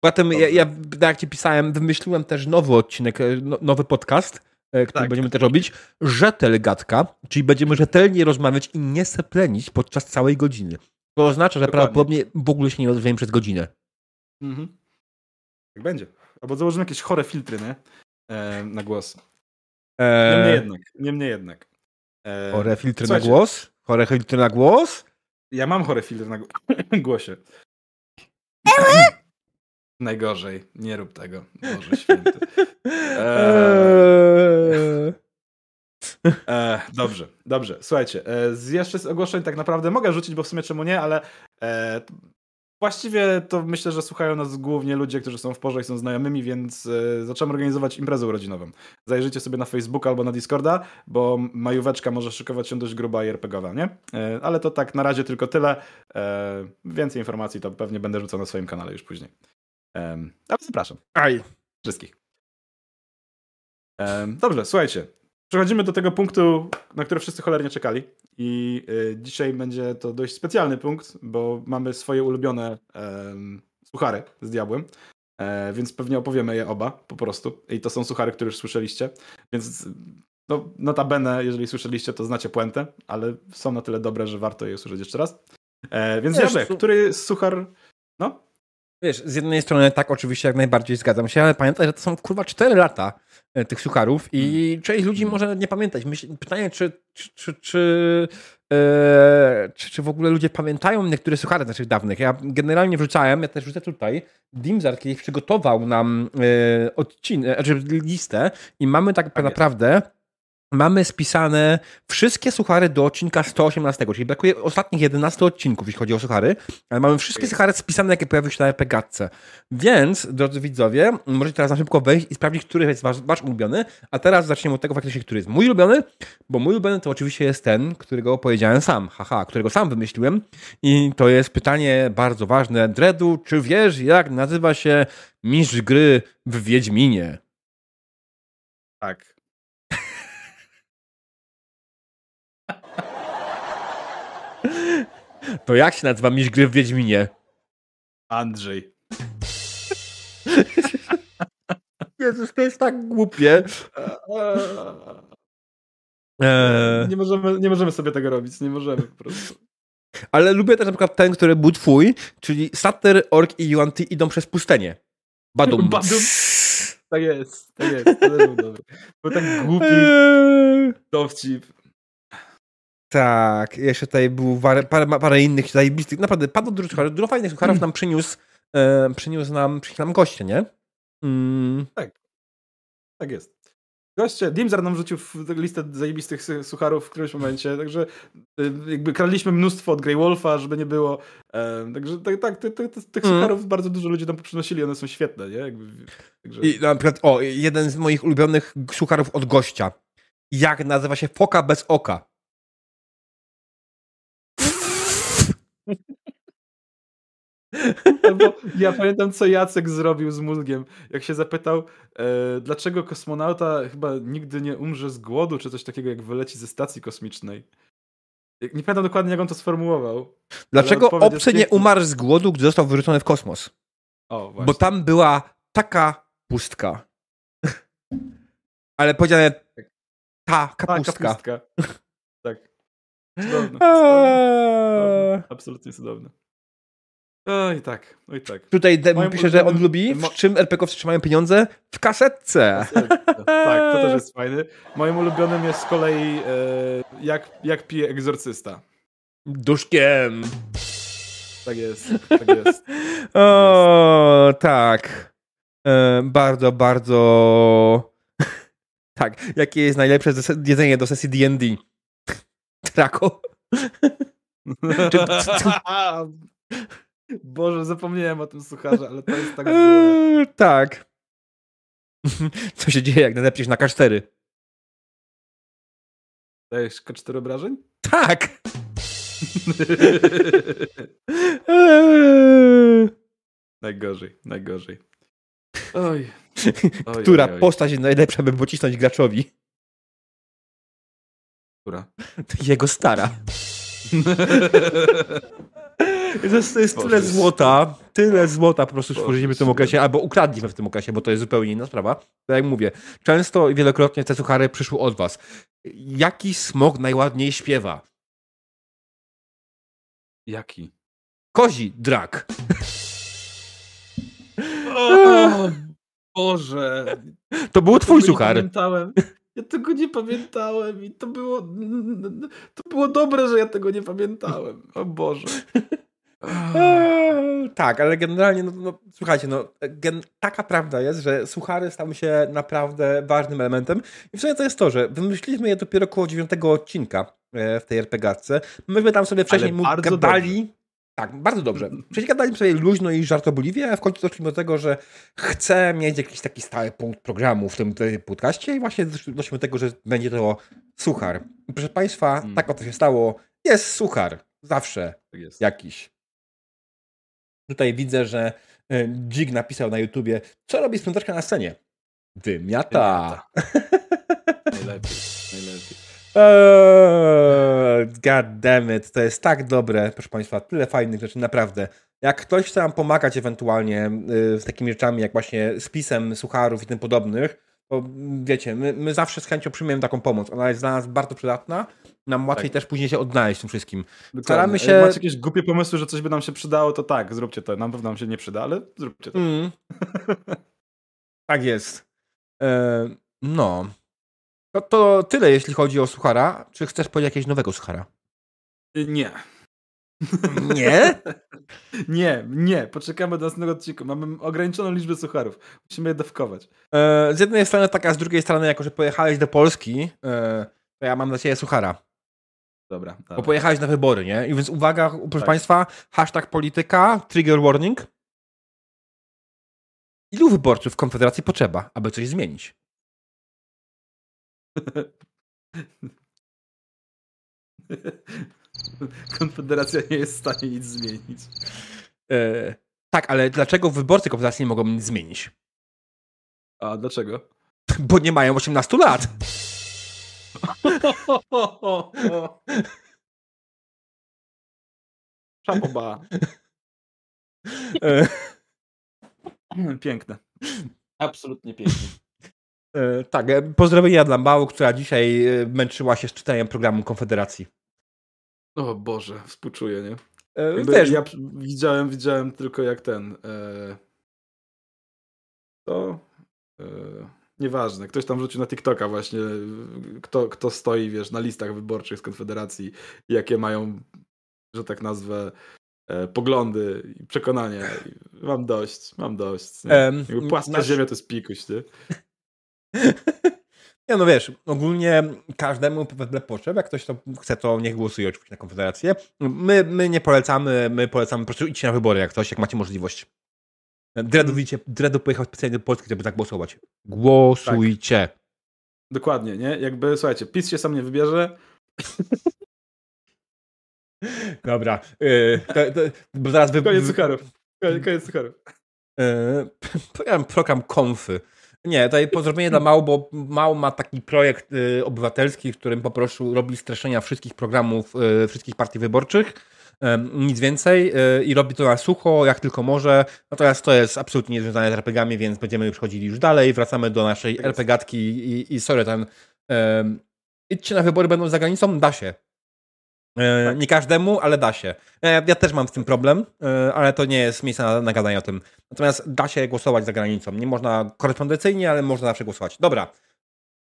Poza tym ja, ja, jak ci pisałem, wymyśliłem też nowy odcinek, no, nowy podcast, który tak. będziemy też robić, rzetelgatka, czyli będziemy rzetelnie rozmawiać i nie seplenić podczas całej godziny. To oznacza, że Dokładnie. prawdopodobnie w ogóle się nie odezwiemy przez godzinę. Mhm. Tak będzie. Albo założymy jakieś chore filtry, nie? E, na głos. E... Niemniej jednak. Niemniej jednak. E... Chore filtry Słuchajcie. na głos? Chore filtry na głos? Ja mam chore filtry na głosie. Najgorzej. Nie rób tego. Boże święty. Eee... E, dobrze, dobrze. Słuchajcie, e, z jeszcze z ogłoszeń tak naprawdę mogę rzucić, bo w sumie czemu nie, ale e, właściwie to myślę, że słuchają nas głównie ludzie, którzy są w porze i są znajomymi, więc e, zacząłem organizować imprezę urodzinową. Zajrzyjcie sobie na Facebooka albo na Discorda, bo majóweczka może szykować się dość gruba i RPGowa, nie? E, ale to tak na razie tylko tyle. E, więcej informacji to pewnie będę rzucał na swoim kanale już później. Ale zapraszam. Aj. Wszystkich. Dobrze, słuchajcie. Przechodzimy do tego punktu, na który wszyscy cholernie czekali. I y, dzisiaj będzie to dość specjalny punkt, bo mamy swoje ulubione suchary z diabłem. E, więc pewnie opowiemy je oba po prostu. I to są suchary, które już słyszeliście. Więc no, notabene, jeżeli słyszeliście, to znacie puentę, ale są na tyle dobre, że warto je usłyszeć jeszcze raz. E, więc Wiesz, który suchar... No? Wiesz, z jednej strony tak, oczywiście jak najbardziej zgadzam się, ale pamiętaj, że to są kurwa 4 lata e, tych sucharów i hmm. część ludzi może nie pamiętać. Myśl, pytanie, czy, czy, czy, czy, e, czy, czy w ogóle ludzie pamiętają niektóre suchary naszych dawnych. Ja generalnie wrzucałem, ja też wrzucę tutaj, Dimzar kiedyś przygotował nam e, odcinek, znaczy listę i mamy tak, tak naprawdę mamy spisane wszystkie suchary do odcinka 118, czyli brakuje ostatnich 11 odcinków, jeśli chodzi o suchary, ale mamy wszystkie suchary spisane, jakie pojawiły się na Pegatce. Więc, drodzy widzowie, możecie teraz na szybko wejść i sprawdzić, który jest wasz, wasz ulubiony, a teraz zaczniemy od tego faktycznie, który jest mój ulubiony, bo mój ulubiony to oczywiście jest ten, którego opowiedziałem sam, haha, którego sam wymyśliłem i to jest pytanie bardzo ważne. Dredu, czy wiesz, jak nazywa się mistrz gry w Wiedźminie? Tak. To jak się nazywa miś gry w Wiedźminie? Andrzej. Jezus, to jest tak głupie. Eee. Nie, możemy, nie możemy sobie tego robić, nie możemy po prostu. Ale lubię też na przykład ten, który był twój, czyli Satyr, Ork i Yuan idą przez pustynię. Badum. Badum. Tak jest, tak jest. To był dobry. Był tak głupi eee. dowcip. Tak, jeszcze tutaj był parę, parę, innych zajebistych, naprawdę padło dużo, dużo fajnych sucharów mm. nam przyniósł, e, przyniósł nam, przyniósł nam goście, nie? Mm. Tak, tak jest. Goście, Dimzar nam rzucił listę zajebistych sucharów w którymś momencie, także y, jakby kradliśmy mnóstwo od Grey Wolfa, żeby nie było. E, także tak, tak tych, tych, tych mm. sucharów bardzo dużo ludzi nam przynosili, one są świetne, nie? Jakby, także... I na przykład, o, jeden z moich ulubionych sucharów od gościa. Jak nazywa się foka bez oka? Bo ja pamiętam, co Jacek zrobił z mózgiem. Jak się zapytał, e, dlaczego kosmonauta chyba nigdy nie umrze z głodu, czy coś takiego, jak wyleci ze stacji kosmicznej. Nie pamiętam dokładnie, jak on to sformułował. Dlaczego obcy nie umarł z głodu, gdy został wyrzucony w kosmos? O, Bo tam była taka pustka. Ale powiedziane ta kapustka. Ta kapustka. tak. Cudowne. cudowne. Absolutnie cudowne. Oj tak, oj tak. Tutaj Moim pisze, że on lubi, w czym RPGowcy trzymają pieniądze? W kasetce. tak, to też jest fajny. Moim ulubionym jest z kolei e, jak, jak pije egzorcysta. Duszkiem. Tak jest, tak jest. o, tak. E, bardzo, bardzo... tak, jakie jest najlepsze jedzenie do sesji D&D? Trako. Czy, Boże, zapomniałem o tym sucharze, ale to jest tak złe. Eee, tak. Co się dzieje, jak nadepniesz na K4? Dajesz K4 obrażeń? Tak! najgorzej, najgorzej. Oj. oj Która oj, oj. postać jest najlepsza, by pocisnąć graczowi? Która? Jego stara. To jest, to jest tyle złota, tyle złota po prostu stworzyliśmy w tym okresie, albo ukradliśmy w tym okresie, bo to jest zupełnie inna sprawa. Tak jak mówię, często i wielokrotnie te suchary przyszły od was. Jaki smog najładniej śpiewa? Jaki? Kozi drak. O Boże. To był twój suchar. Pamiętałem. Ja tego nie pamiętałem i to było. To było dobre, że ja tego nie pamiętałem. O Boże. Eee, tak, ale generalnie, no, no słuchajcie, no, gen, taka prawda jest, że suchary stały się naprawdę ważnym elementem. I w sumie to jest to, że wymyśliliśmy je dopiero około dziewiątego odcinka e, w tej RPGatce. Myśmy tam sobie wcześniej gadali. Dobrze. Tak, bardzo dobrze. Wcześniej gadaliśmy sobie luźno i żartobliwie, a w końcu doszliśmy do tego, że chcę mieć jakiś taki stały punkt programu w tym podcaście i właśnie doszliśmy do tego, że będzie to suchar. Proszę Państwa, hmm. tak oto się stało. Jest suchar. Zawsze tak jest. jakiś. Tutaj widzę, że e, Jig napisał na YouTubie, co robi sprzątaczka na scenie? Wymiata. Eee, God damn it, to jest tak dobre, proszę Państwa, tyle fajnych rzeczy, naprawdę. Jak ktoś chce nam pomagać ewentualnie y, z takimi rzeczami, jak właśnie spisem sucharów i tym podobnych, to wiecie, my, my zawsze z chęcią przyjmiemy taką pomoc. Ona jest dla nas bardzo przydatna. Nam łatwiej tak. też później się odnaleźć w tym wszystkim. Dokładnie. Staramy się. Jak macie jakieś głupie pomysły, że coś by nam się przydało, to tak, zróbcie to. Nam pewno nam się nie przyda, ale zróbcie to. Mm. tak jest. E, no. To, to tyle, jeśli chodzi o suchara. Czy chcesz powiedzieć jakiegoś nowego suchara? Y, nie. Nie? nie, nie. Poczekamy do następnego odcinku. Mamy ograniczoną liczbę sucharów. Musimy je dawkować. E, z jednej strony taka, z drugiej strony, jako że pojechałeś do Polski, e, to ja mam dla ciebie suchara. Dobra. dobra. Bo pojechałeś na wybory, nie? I więc uwaga, proszę tak. Państwa, hashtag polityka, trigger warning. Ilu wyborców w Konfederacji potrzeba, aby coś zmienić? Konfederacja nie jest w stanie nic zmienić. E, tak, ale dlaczego wyborcy Konfederacji nie mogą nic zmienić? A dlaczego? Bo nie mają 18 lat. Szapoba. E. Piękne. Absolutnie piękne. E, tak, e, pozdrowienia dla Mału, która dzisiaj e, męczyła się z czytaniem programu Konfederacji. O Boże, współczuję, nie? Wiesz, ja widziałem, widziałem tylko jak ten. To. Nieważne. Ktoś tam wrzucił na TikToka właśnie, kto, kto stoi, wiesz, na listach wyborczych z Konfederacji, jakie mają, że tak nazwę, poglądy i przekonania. Mam dość, mam dość. Um, Płaska nasz... ziemia to jest pikuś, nie? Nie no wiesz, ogólnie każdemu wedle potrzeb, jak ktoś to chce, to niech głosuje oczywiście na Konfederację. My, my nie polecamy, my polecamy po prostu idźcie na wybory jak ktoś, jak macie możliwość. Dredu, widzicie, Dredu pojechał specjalnie do Polski, żeby zagłosować. Głosujcie. Tak. Dokładnie, nie? Jakby, słuchajcie, PiS się sam nie wybierze. Dobra. Yy, to, to, bo zaraz wy... Koniec sucharów. Koniec, sucharów. Yy, program konfy. Nie, tutaj pozdrowienie dla Mał, bo Mał ma taki projekt y, obywatelski, w którym po prostu robi streszczenia wszystkich programów, y, wszystkich partii wyborczych. Y, nic więcej y, i robi to na sucho, jak tylko może. Natomiast to jest absolutnie niezwiązane z RPGami, więc będziemy przechodzili już dalej. Wracamy do naszej tak RPGatki i, i sorry, ten idźcie na wybory, będą za granicą? Da się. E, tak. Nie każdemu, ale da się. E, ja też mam z tym problem, e, ale to nie jest miejsce na, na gadanie o tym. Natomiast da się głosować za granicą. Nie można korespondencyjnie, ale można zawsze głosować. Dobra.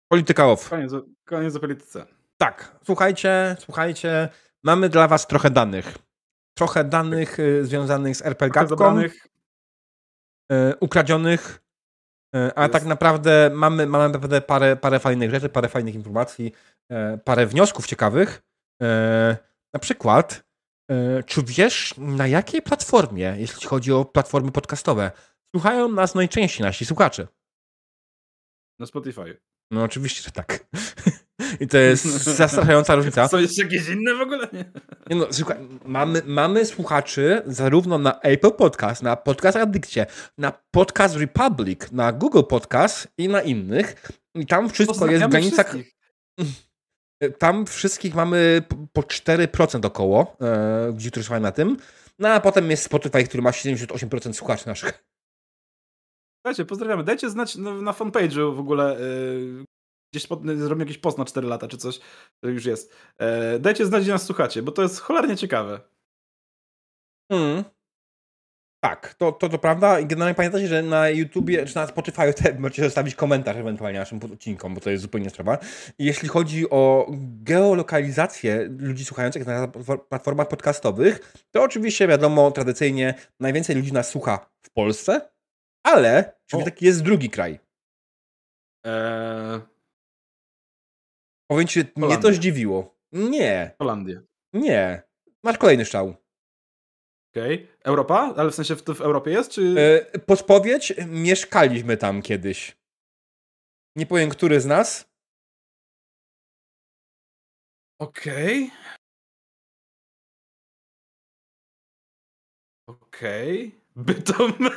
Polityka off. Koniec, koniec o polityce. Tak. Słuchajcie, słuchajcie. Mamy dla was trochę danych. Trochę danych związanych z RPG. Danych. Ukradzionych. A tak naprawdę mamy, mamy naprawdę parę, parę fajnych rzeczy, parę fajnych informacji, parę wniosków ciekawych. E, na przykład, e, czy wiesz, na jakiej platformie, jeśli chodzi o platformy podcastowe, słuchają nas najczęściej nasi słuchacze? Na Spotify. No oczywiście, że tak. I to jest zastraszająca różnica. Są jeszcze jakieś inne w ogóle? Nie, nie no, słuchaj, mamy, mamy słuchaczy zarówno na Apple Podcast, na Podcast Addictie, na Podcast Republic, na Google Podcast i na innych. I tam wszystko jest w granicach... Tam wszystkich mamy po 4% około, e, gdzie którzy słuchają na tym. No a potem jest Spotify, który ma 78% słuchaczy naszych. Słuchajcie, pozdrawiamy. Dajcie znać na, na fanpage'u w ogóle. Yy, gdzieś pod, zrobimy jakiś post na 4 lata czy coś, to już jest. Yy, dajcie znać, gdzie nas słuchacie, bo to jest cholernie ciekawe. Hmm. Tak, to, to, to prawda. Generalnie pamiętajcie, że na YouTubie czy na Spotify te, możecie zostawić komentarz ewentualnie naszym odcinkom, bo to jest zupełnie sprawa. Jeśli chodzi o geolokalizację ludzi słuchających na platformach podcastowych, to oczywiście wiadomo, tradycyjnie najwięcej ludzi nas słucha w Polsce, ale czy taki jest drugi kraj? Eee... Powiem ci, mnie to zdziwiło. Nie. Holandia. Nie. Masz kolejny szał. Okej. Okay. Europa? Ale w sensie w, w Europie jest, czy... E, podpowiedź, mieszkaliśmy tam kiedyś. Nie powiem, który z nas. Okej. Okay. Okej. Okay. Bytom.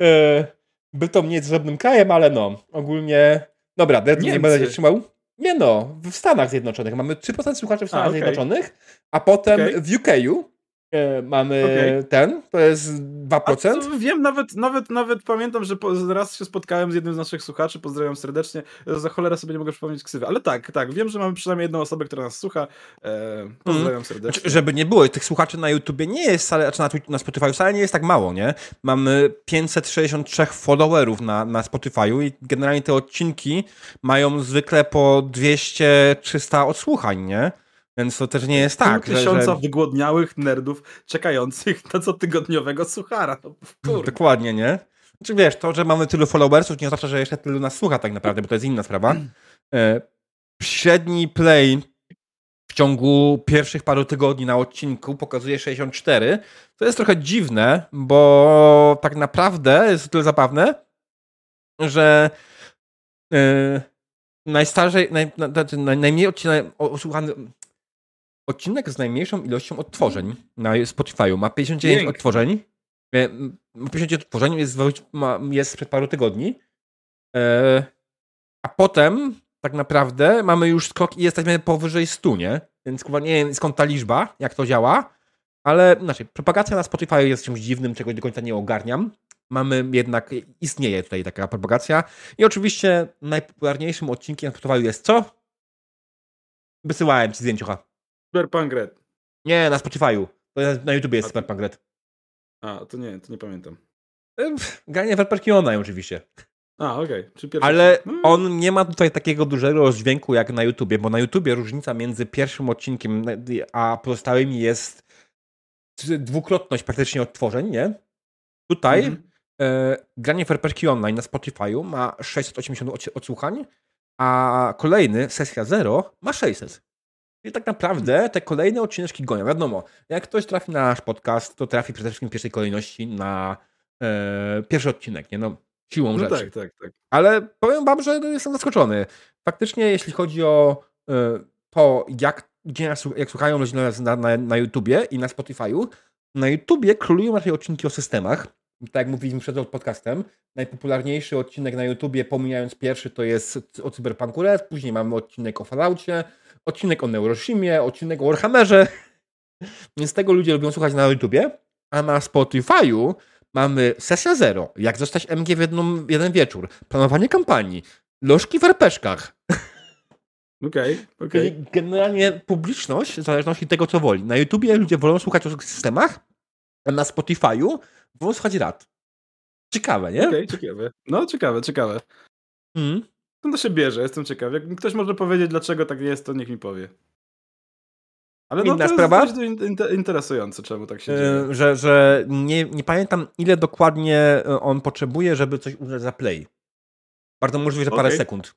e, Bytom nie jest żadnym krajem, ale no, ogólnie... Dobra, nie, nie będę się trzymał. Nie no, w Stanach Zjednoczonych. Mamy 3% słuchaczy w Stanach a, okay. Zjednoczonych, a potem okay. w UK'u E, mamy okay. ten, to jest 2%. wiem, nawet, nawet, nawet pamiętam, że raz się spotkałem z jednym z naszych słuchaczy, pozdrawiam serdecznie, za cholerę sobie nie mogę przypomnieć ksywy, ale tak, tak, wiem, że mamy przynajmniej jedną osobę, która nas słucha, e, pozdrawiam mm. serdecznie. Znaczy, żeby nie było, tych słuchaczy na YouTubie nie jest wcale, znaczy na, na Spotify wcale nie jest tak mało, nie? Mamy 563 followerów na, na Spotify'u i generalnie te odcinki mają zwykle po 200-300 odsłuchań, nie? Więc to też nie jest tak. Pół tysiąca że... wygłodniałych nerdów czekających na cotygodniowego suchara. No, Dokładnie, nie? Znaczy wiesz, to, że mamy tylu followersów nie oznacza, że jeszcze tylu nas słucha tak naprawdę, bo to jest inna sprawa. E, średni play w ciągu pierwszych paru tygodni na odcinku pokazuje 64. To jest trochę dziwne, bo tak naprawdę jest to tyle zabawne, że yy, najstarszej, naj, naj, najmniej odcinek, osłuchany, odcinek z najmniejszą ilością odtworzeń na Spotify'u. Ma 59 Pięknie. odtworzeń. 59 e, odtworzeń jest, jest sprzed paru tygodni. E, a potem tak naprawdę mamy już skok i jesteśmy powyżej 100, nie? Więc chyba nie wiem skąd ta liczba, jak to działa, ale znaczy, propagacja na Spotify jest czymś dziwnym, czego do końca nie ogarniam. Mamy jednak, istnieje tutaj taka propagacja. I oczywiście najpopularniejszym odcinkiem na Spotify jest co? Wysyłałem ci zdjęcia. Cyberpunk Red. Nie, na Spotify'u. Na YouTube jest Cyberpunk Red. A, to nie, to nie pamiętam. Granie w RPG Online oczywiście. A, okej. Okay. Ale no. on nie ma tutaj takiego dużego rozdźwięku jak na YouTubie, bo na YouTubie różnica między pierwszym odcinkiem a pozostałymi jest dwukrotność praktycznie odtworzeń, nie? Tutaj mm -hmm. e, granie w RPG Online na Spotify'u ma 680 odsłuchań, a kolejny, sesja 0, ma 600. I tak naprawdę te kolejne odcinki gonią. Wiadomo, jak ktoś trafi na nasz podcast, to trafi przede wszystkim w pierwszej kolejności na e, pierwszy odcinek, nie? No, siłą no rzeczy. Tak, tak, tak. Ale powiem wam, że jestem zaskoczony. Faktycznie, jeśli chodzi o e, to, jak, gdzie jak słuchają ludzie na, na, na YouTubie i na Spotify'u, na YouTubie królują raczej odcinki o systemach. Tak jak mówiliśmy przed podcastem, najpopularniejszy odcinek na YouTubie, pomijając pierwszy, to jest o Cyberpunku Red, później mamy odcinek o Falloutie, odcinek o Neurosimie, odcinek o Warhammerze. Więc tego ludzie lubią słuchać na YouTubie, a na Spotify'u mamy sesja zero, jak zostać MG w jedną, jeden wieczór, planowanie kampanii, lożki w arpeszkach. Okej, okay, okej. Okay. Generalnie publiczność, w zależności od tego, co woli. Na YouTubie ludzie wolą słuchać o systemach, a na Spotify'u wolą słuchać rad. Ciekawe, nie? Okej, okay, ciekawe. No, ciekawe, ciekawe. Mm. Skąd to się bierze? Jestem ciekaw. Jak ktoś może powiedzieć, dlaczego tak jest, to niech mi powie. Ale no, Inna to sprawa? jest interesujące, czemu tak się yy, dzieje. Że, że nie, nie pamiętam, ile dokładnie e, on potrzebuje, żeby coś uznać za play. Bardzo możliwe, że parę okay. sekund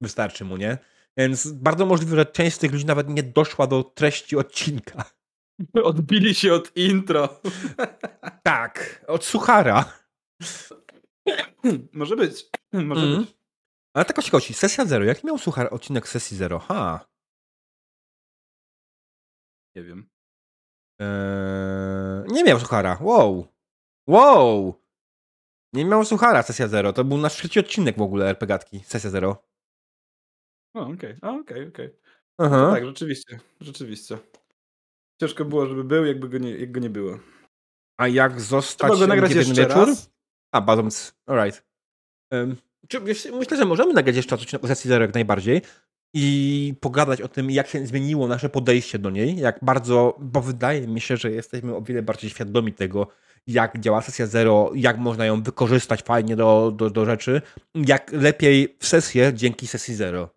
wystarczy mu, nie? Więc bardzo możliwe, że część z tych ludzi nawet nie doszła do treści odcinka. Odbili się od intro. tak, od suchara. Może być. Może mm. być. Ale tak kości, sesja zero. Jaki miał słuchar odcinek sesji zero? Ha. Nie wiem. Eee, nie miał suchara. Wow. Wow. Nie miał suchara sesja zero. To był nasz trzeci odcinek w ogóle RPGatki. Sesja zero. O, okej, okay. okej, okej. Okay. Tak, rzeczywiście, rzeczywiście. Ciężko było, żeby był, jakby go nie, jak go nie było. A jak zostać Trzeba go nagrać jeszcze wieczór? raz? A, Bazoms, alright. Um, myślę, że możemy nagrać jeszcze odcinek o sesji zero jak najbardziej i pogadać o tym, jak się zmieniło nasze podejście do niej, jak bardzo, bo wydaje mi się, że jesteśmy o wiele bardziej świadomi tego, jak działa sesja zero, jak można ją wykorzystać fajnie do, do, do rzeczy, jak lepiej w sesję dzięki sesji zero.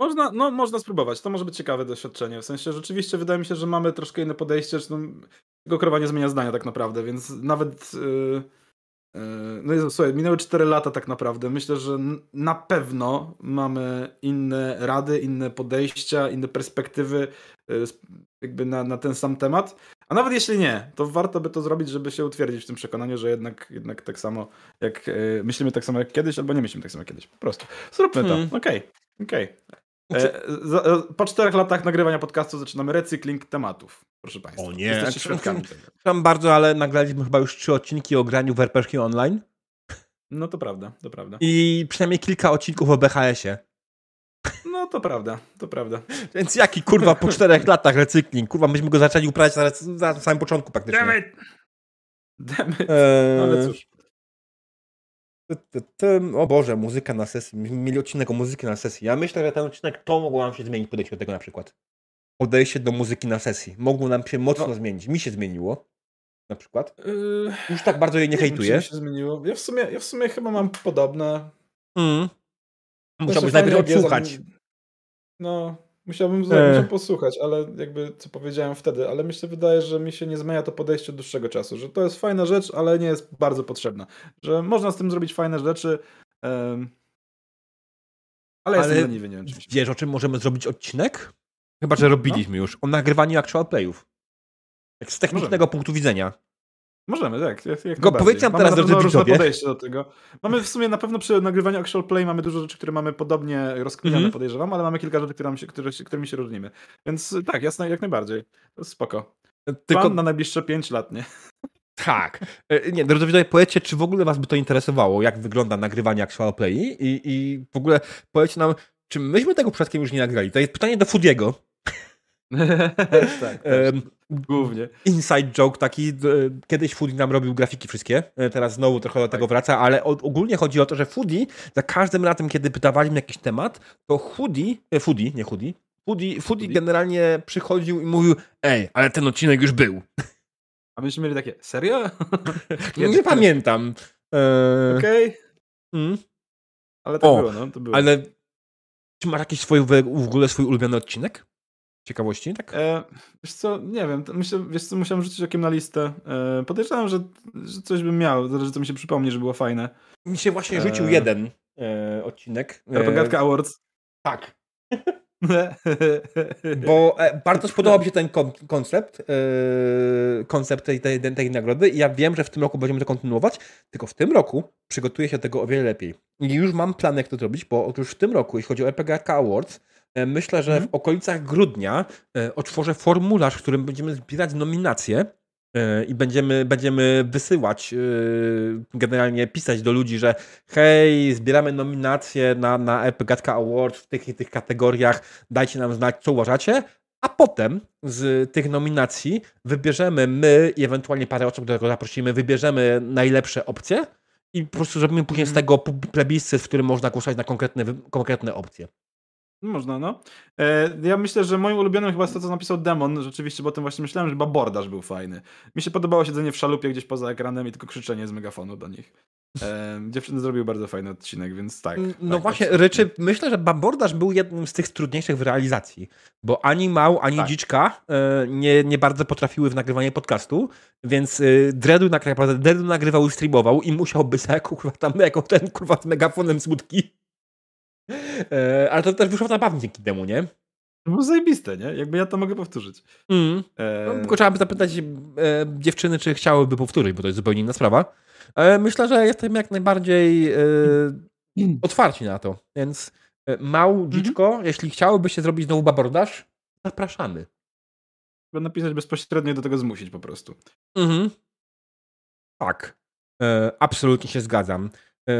Można, no, można spróbować. To może być ciekawe doświadczenie. W sensie rzeczywiście wydaje mi się, że mamy troszkę inne podejście. No, tylko krowa nie zmienia zdania tak naprawdę, więc nawet. Yy, no Jezu, słuchaj, minęły 4 lata tak naprawdę. Myślę, że na pewno mamy inne rady, inne podejścia, inne perspektywy yy, jakby na, na ten sam temat. A nawet jeśli nie, to warto by to zrobić, żeby się utwierdzić w tym przekonaniu, że jednak, jednak tak samo jak yy, myślimy tak samo jak kiedyś, albo nie myślimy tak samo jak kiedyś. Po prostu. Zróbmy hmm. to. Okej. Okay. Okej. Okay. E, e, po czterech latach nagrywania podcastu zaczynamy recykling tematów. Proszę Państwa. O nie, jesteście świadkami tego. Przepraszam bardzo, ale nagraliśmy chyba już trzy odcinki o graniu w RPG Online. No to prawda, to prawda. I przynajmniej kilka odcinków o BHS-ie. No to prawda, to prawda. Więc jaki kurwa po czterech latach recykling? Kurwa, myśmy go zaczęli uprawiać na, na samym początku praktycznie. Damn it. Eee... No ale cóż. O Boże, muzyka na sesji. Mieli odcinek o muzyki na sesji. Ja myślę, że ten odcinek to mogło nam się zmienić podejście do tego na przykład. Podejście do muzyki na sesji. Mogło nam się mocno no. zmienić. Mi się zmieniło. Na przykład. Yy, Już tak bardzo jej nie hejtuję. Mi się zmieniło. Ja w sumie, ja w sumie chyba mam podobne. Mm. Musiałbyś najpierw odsłuchać. No, Musiałbym eee. posłuchać, ale jakby co powiedziałem wtedy, ale myślę, wydaje, że mi się nie zmienia to podejście od dłuższego czasu, że to jest fajna rzecz, ale nie jest bardzo potrzebna. Że można z tym zrobić fajne rzeczy, um, ale, ale jestem leniwy, nie wiem. Wiesz, o czym możemy zrobić odcinek? Chyba, że robiliśmy no? już. O nagrywaniu actual playów. Jak z technicznego możemy. punktu widzenia. Możemy, tak. Jak, jak Go powiedzcie nam teraz, drodzy widzowie. podejście do tego. Mamy w sumie na pewno przy nagrywaniu Actual Play mamy dużo rzeczy, które mamy podobnie rozkminione, mm -hmm. podejrzewam, ale mamy kilka rzeczy, które się, które, którymi się różnimy. Więc tak, jasne, jak najbardziej. Spoko. Tylko Plan na najbliższe 5 lat, nie? Tak. E, nie, drodzy widzowie, powiedzcie, czy w ogóle was by to interesowało, jak wygląda nagrywanie Actual Play i, i w ogóle powiedzcie nam, czy myśmy tego przypadkiem już nie nagrali? To jest pytanie do Fudiego. Tak, głównie. Inside joke taki, kiedyś Foodie nam robił grafiki wszystkie, e, teraz znowu trochę do tego tak. wraca, ale ogólnie chodzi o to, że Foodie za każdym razem, kiedy pytawali jakiś temat, to Hoodie, e, Foodie, nie Hoodie, Foodie, Foodie generalnie przychodził i mówił, ej, ale ten odcinek już był. A myśmy mieli takie, serio? nie, nie pamiętam. E... Okej. Okay. Mm. Ale to o, było, no, to było. Ale czy masz jakiś swój, w ogóle swój ulubiony odcinek? Ciekawości, tak? E, wiesz co, nie wiem, myślę, wiesz co, musiałem rzucić okiem na listę. E, podejrzewam, że, że coś bym miał, zależy co mi się przypomni, że było fajne. Mi się właśnie rzucił e... jeden e, odcinek. Propagatka e, Awards. Tak. Bo e, bardzo spodobał mi się ten koncept, e, koncept tej, tej, tej nagrody i ja wiem, że w tym roku będziemy to kontynuować, tylko w tym roku przygotuję się do tego o wiele lepiej. I już mam plan, jak to zrobić, bo otóż w tym roku, jeśli chodzi o RPGK Awards, E, myślę, że w mhm. okolicach grudnia e, otworzę formularz, w którym będziemy zbierać nominacje e, i będziemy, będziemy wysyłać, generalnie pisać do ludzi, że hej, zbieramy nominacje na, na Epigatka Award w tych i tych kategoriach, dajcie nam znać, co uważacie, a potem z tych nominacji wybierzemy my i ewentualnie parę osób, którego zaprosimy, wybierzemy najlepsze opcje i po prostu zrobimy później z mhm. tego plebiscyt, w którym można głosować na konkretne, konkretne opcje. Można, no. E, ja myślę, że moim ulubionym chyba jest to, co napisał Demon, rzeczywiście, bo o tym właśnie myślałem, że babordaż był fajny. Mi się podobało siedzenie w szalupie gdzieś poza ekranem i tylko krzyczenie z megafonu do nich. E, dziewczyny zrobiły bardzo fajny odcinek, więc tak. No tak, właśnie, Ryczy, myślę, że babordaż był jednym z tych trudniejszych w realizacji, bo ani Mał, ani tak. Dziczka e, nie, nie bardzo potrafiły w nagrywanie podcastu, więc e, Dredu, naprawdę, Dredu nagrywał i streamował i musiałby za kurwa, tam jako ten kurwa z megafonem smutki ale to też wyszło zabawnie dzięki temu, nie? To było zajebiste, nie? Jakby ja to mogę powtórzyć. Mm. E... No, tylko trzeba by zapytać e, dziewczyny, czy chciałyby powtórzyć, bo to jest zupełnie inna sprawa. E, myślę, że jestem jak najbardziej e, otwarci na to. Więc e, mał, mhm. dziczko, mm -hmm. jeśli chciałybyście zrobić znowu babordaż, zapraszamy. Trzeba napisać bezpośrednio do tego zmusić po prostu. Mhm. Tak. E, absolutnie się zgadzam.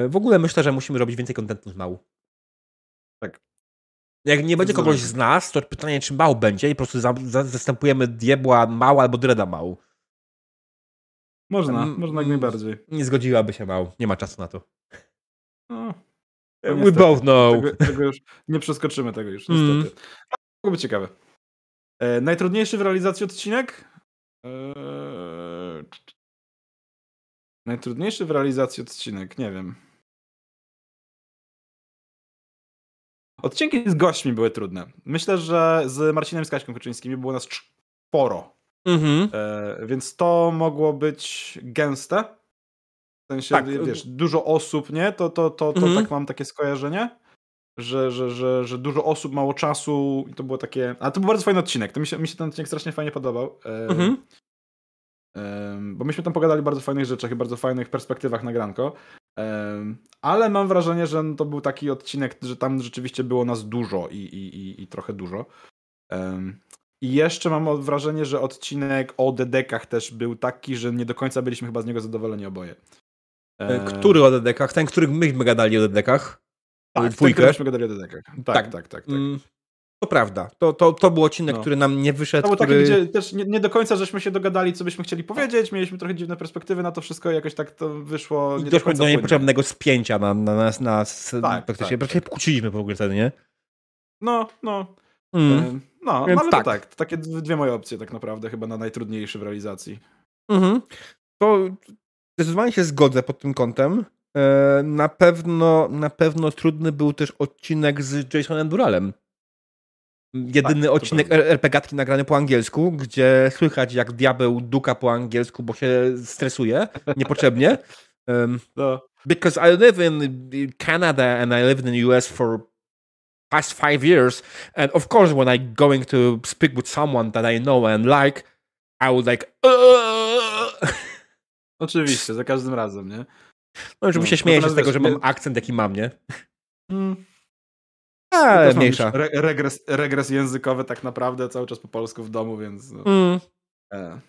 w ogóle myślę, że musimy robić więcej kontentu z mału. Jak nie będzie kogoś z nas, to pytanie, czy mał będzie i po prostu za, za, zastępujemy diabła mał albo dreda mał. Można, można jak najbardziej. Nie zgodziłaby się mał, nie ma czasu na to. No, We niestety, both know. Tego, tego, już nie przeskoczymy tego już, niestety. Mm. Mogło być ciekawe. E, najtrudniejszy w realizacji odcinek? E, najtrudniejszy w realizacji odcinek, nie wiem. Odcinki z gośćmi były trudne. Myślę, że z Marcinem Skaśką Kuczyńskim było nas czworo. Mhm. E, więc to mogło być gęste. W sensie, tak. wiesz, dużo osób, nie? To, to, to, to mhm. tak mam takie skojarzenie, że, że, że, że dużo osób, mało czasu i to było takie... A to był bardzo fajny odcinek. To mi się, mi się ten odcinek strasznie fajnie podobał. E, mhm. e, bo myśmy tam pogadali bardzo fajnych rzeczach i bardzo fajnych perspektywach na granko. Ale mam wrażenie, że to był taki odcinek, że tam rzeczywiście było nas dużo i, i, i, i trochę dużo. I jeszcze mam wrażenie, że odcinek o dedekach też był taki, że nie do końca byliśmy chyba z niego zadowoleni oboje. E, który o dedekach? Ten, który myśmy gadali o dedekach? Tak, Dwójkę? ten, gadali o dedekach. Tak, tak, tak. tak, tak. Mm, to prawda. To, to, to był odcinek, no. który nam nie wyszedł. To był który... taki, gdzie też nie, nie, do końca żeśmy się dogadali, co byśmy chcieli powiedzieć. Mieliśmy trochę dziwne perspektywy na to wszystko i jakoś tak to wyszło. I doszło do, do niepotrzebnego spięcia na, na nas. Na, tak, praktycznie. Tak, tak. kłóciliśmy w ogóle wtedy, nie? No, no. Mm. No, Więc ale tak. to tak. To takie dwie moje opcje tak naprawdę chyba na najtrudniejszy w realizacji. Mhm. To zdecydowanie się zgodzę pod tym kątem. E, na pewno, na pewno trudny był też odcinek z Jasonem Duralem. Jedyny tak, odcinek RPGatki nagrany po angielsku, gdzie słychać jak diabeł duka po angielsku, bo się stresuje niepotrzebnie. Um, no. Because I live in Canada and I live in the US for past five years. And of course, when I going to speak with someone that I know and like, I would like. Oczywiście, za każdym razem, nie? No, oczywiście no, się z tego, że mam akcent, jaki mam, nie? Mm. Ale mniejsza. Re regres, regres językowy tak naprawdę cały czas po polsku w domu, więc. No, mm. e.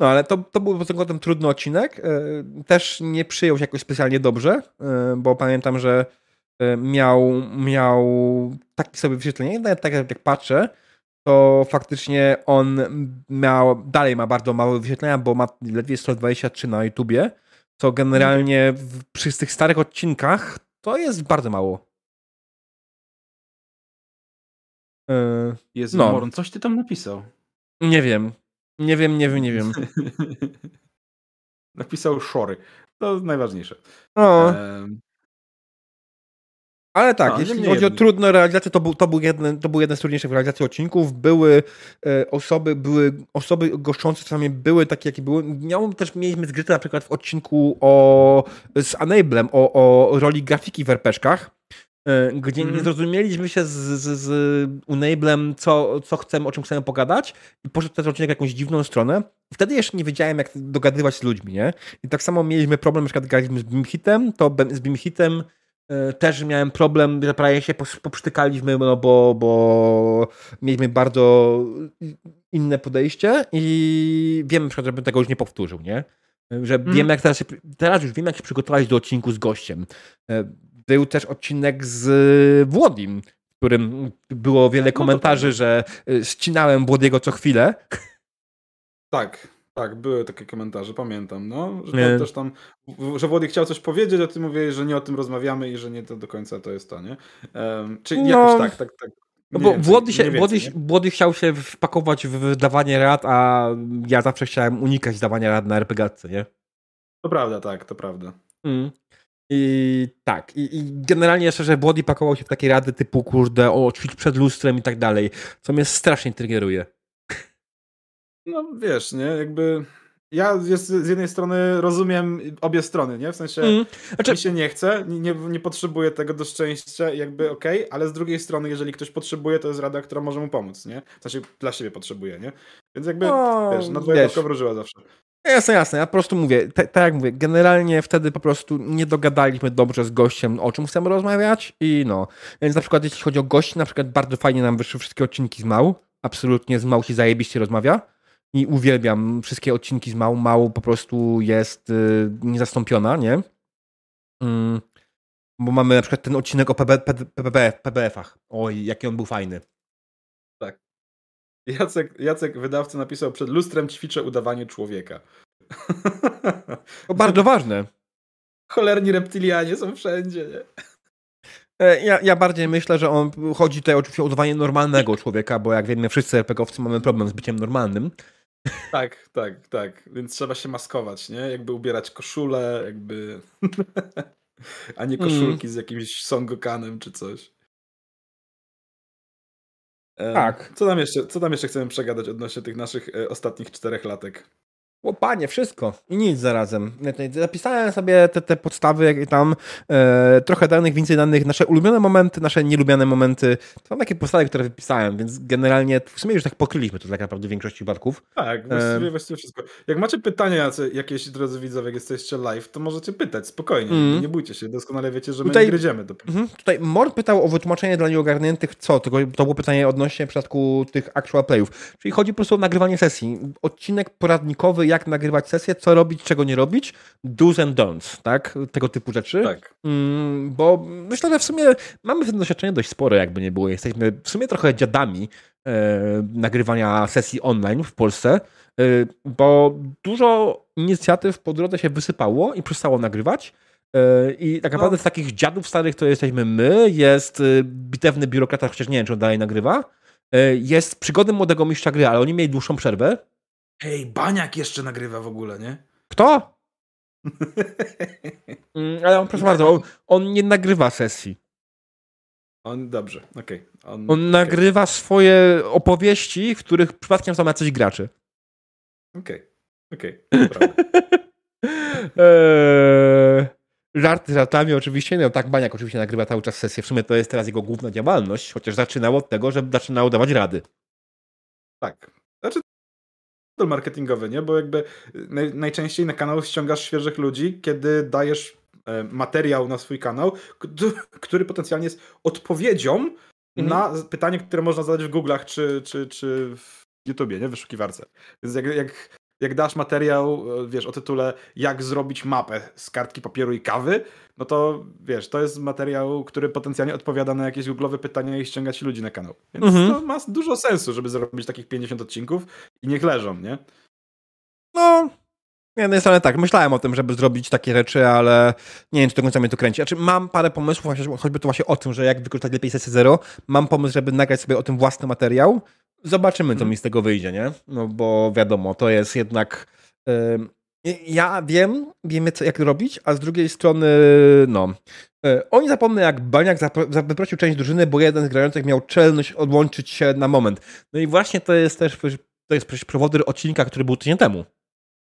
no ale to, to był pod tym kątem trudny odcinek. E, też nie przyjął się jakoś specjalnie dobrze, e, bo pamiętam, że E, miał, miał takie sobie wyświetlenie, nawet tak jak patrzę, to faktycznie on miał, dalej ma bardzo małe wyświetlenia, bo ma ledwie 123 na YouTubie, co generalnie w, przy tych starych odcinkach to jest bardzo mało. Yy, Jezu, no. Moron, coś ty tam napisał. Nie wiem. Nie wiem, nie wiem, nie wiem. napisał szory. To najważniejsze. O. Ale tak, no, jeśli chodzi o trudne realizacje, to był, to, był jeden, to był jeden z trudniejszych realizacji odcinków. Były e, osoby, były osoby goszczące czasami były takie, jakie były. Miałem też, mieliśmy zgryte na przykład w odcinku o, z Enablem, o, o roli grafiki w RPszkach, gdzie mm. nie mhm. zrozumieliśmy się z, z, z Unablem, co, co chcemy, o czym chcemy pogadać i poszedł ten odcinek jakąś dziwną stronę. Wtedy jeszcze nie wiedziałem, jak dogadywać z ludźmi, nie? I tak samo mieliśmy problem, na przykład graliśmy z Beamhitem, to z Beamhitem E, też miałem problem, że prawie się poprztykaliśmy, no bo, bo mieliśmy bardzo inne podejście i wiem, żebym tego już nie powtórzył, nie? Że mm. wiem, jak teraz, się, teraz już wiem, jak się przygotować do odcinku z gościem. Był też odcinek z Włodim, w którym było wiele no komentarzy, no że e, ścinałem Włodiego co chwilę. Tak. Tak, były takie komentarze, pamiętam, no, że tam też tam, że Włodek chciał coś powiedzieć, a ty mówiłeś, że nie o tym rozmawiamy i że nie to do końca to jest to, nie? Um, czyli no, jakoś tak, tak, tak. No bo Włody, się, Włody, Włody chciał się wpakować w dawanie rad, a ja zawsze chciałem unikać dawania rad na RPGatce, nie? To prawda, tak, to prawda. Mm. I tak, i, i generalnie jeszcze, że Włody pakował się w takie rady typu, kurde, o, ćwicz przed lustrem i tak dalej, co mnie strasznie triggeruje. No wiesz, nie, jakby ja jest, z jednej strony rozumiem obie strony, nie? W sensie mm. znaczy... mi się nie chce, nie, nie potrzebuję tego do szczęścia, jakby okej, okay, ale z drugiej strony, jeżeli ktoś potrzebuje, to jest rada, która może mu pomóc, nie? W sensie dla siebie potrzebuje, nie? Więc jakby, no, wiesz, na dwoje wróżyła zawsze. Jasne, jasne. Ja po prostu mówię, tak jak mówię, generalnie wtedy po prostu nie dogadaliśmy dobrze z gościem, o czym chcemy rozmawiać i no. Więc na przykład jeśli chodzi o gości, na przykład bardzo fajnie nam wyszły wszystkie odcinki z Mał. Absolutnie z Mał się zajebiście rozmawia i uwielbiam wszystkie odcinki z Mału. Mału po prostu jest y, niezastąpiona, nie? Mm. Bo mamy na przykład ten odcinek o PB, PB, PBF-ach. Oj, jaki on był fajny. Jacek, Jacek, wydawca, napisał przed lustrem ćwiczę udawanie człowieka. To bardzo ważne. Cholerni reptilianie są wszędzie, nie? E, ja, ja bardziej myślę, że on chodzi tutaj oczywiście o udawanie normalnego człowieka, bo jak wiemy, wszyscy RPGowcy mamy problem z byciem normalnym. Tak, tak, tak. Więc trzeba się maskować, nie? Jakby ubierać koszulę, jakby. A nie koszulki mm. z jakimś Songokanem czy coś. Tak. Co tam, jeszcze, co tam jeszcze chcemy przegadać odnośnie tych naszych e, ostatnich czterech latek? O panie, wszystko i nic zarazem. Zapisałem sobie te, te podstawy, jak tam e, trochę danych, więcej danych, nasze ulubione momenty, nasze nielubiane momenty. To są takie podstawy, które wypisałem, więc generalnie w sumie już tak pokryliśmy to tak naprawdę w większości przypadków. Tak, właściwie, e... właściwie wszystko. Jak macie pytania jakieś, drodzy widzowie, jak jesteście live, to możecie pytać spokojnie, mm. nie bójcie się, doskonale wiecie, że tutaj, my nie gryziemy. Do... Mm, tutaj Mord pytał o wytłumaczenie dla nieogarniętych co, tylko to było pytanie odnośnie w przypadku tych actual playów. Czyli chodzi po prostu o nagrywanie sesji. Odcinek poradnikowy, jak nagrywać sesję, co robić, czego nie robić, do's and don'ts, tak? Tego typu rzeczy. Tak. Mm, bo myślę, że w sumie mamy to doświadczenie dość spore, jakby nie było. Jesteśmy w sumie trochę dziadami e, nagrywania sesji online w Polsce, e, bo dużo inicjatyw po drodze się wysypało i przestało nagrywać. E, I tak naprawdę no. z takich dziadów starych to jesteśmy my, jest e, bitewny biurokrata, chociaż nie wiem, czy on dalej nagrywa. E, jest przygody młodego mistrza gry, ale oni mieli dłuższą przerwę. Hej, Baniak jeszcze nagrywa w ogóle, nie? Kto? mm, ale on, proszę bardzo, on, on, nie nagrywa sesji. On, dobrze, okej. Okay. On, on okay. nagrywa swoje opowieści, w których przypadkiem są jacyś gracze. Okej, okay. okej, okay. eee, żarty żartami oczywiście, no tak Baniak oczywiście nagrywa cały czas sesję, w sumie to jest teraz jego główna działalność, chociaż zaczynał od tego, że zaczynał dawać rady. Tak, znaczy marketingowy, nie? Bo jakby naj, najczęściej na kanał ściągasz świeżych ludzi, kiedy dajesz e, materiał na swój kanał, który potencjalnie jest odpowiedzią mhm. na pytanie, które można zadać w Google'ach czy, czy, czy w YouTubie, nie? W wyszukiwarce. Więc jak, jak, jak dasz materiał, e, wiesz, o tytule jak zrobić mapę z kartki papieru i kawy, no to wiesz, to jest materiał, który potencjalnie odpowiada na jakieś googlowe pytania i ściągać ludzi na kanał. Więc mhm. to ma dużo sensu, żeby zrobić takich 50 odcinków i niech leżą, nie? No, z jednej strony tak, myślałem o tym, żeby zrobić takie rzeczy, ale nie wiem, czy do końca mnie to kręci. Znaczy, mam parę pomysłów, choćby to właśnie o tym, że jak wykorzystać lepiej sesję zero. Mam pomysł, żeby nagrać sobie o tym własny materiał. Zobaczymy, co hmm. mi z tego wyjdzie, nie? No bo wiadomo, to jest jednak... Yy ja wiem, wiemy co, jak robić, a z drugiej strony, no. E, oni zapomnę, jak Baniak wyprosił część drużyny, bo jeden z grających miał czelność odłączyć się na moment. No i właśnie to jest też to jest prowodyr odcinka, który był tydzień temu.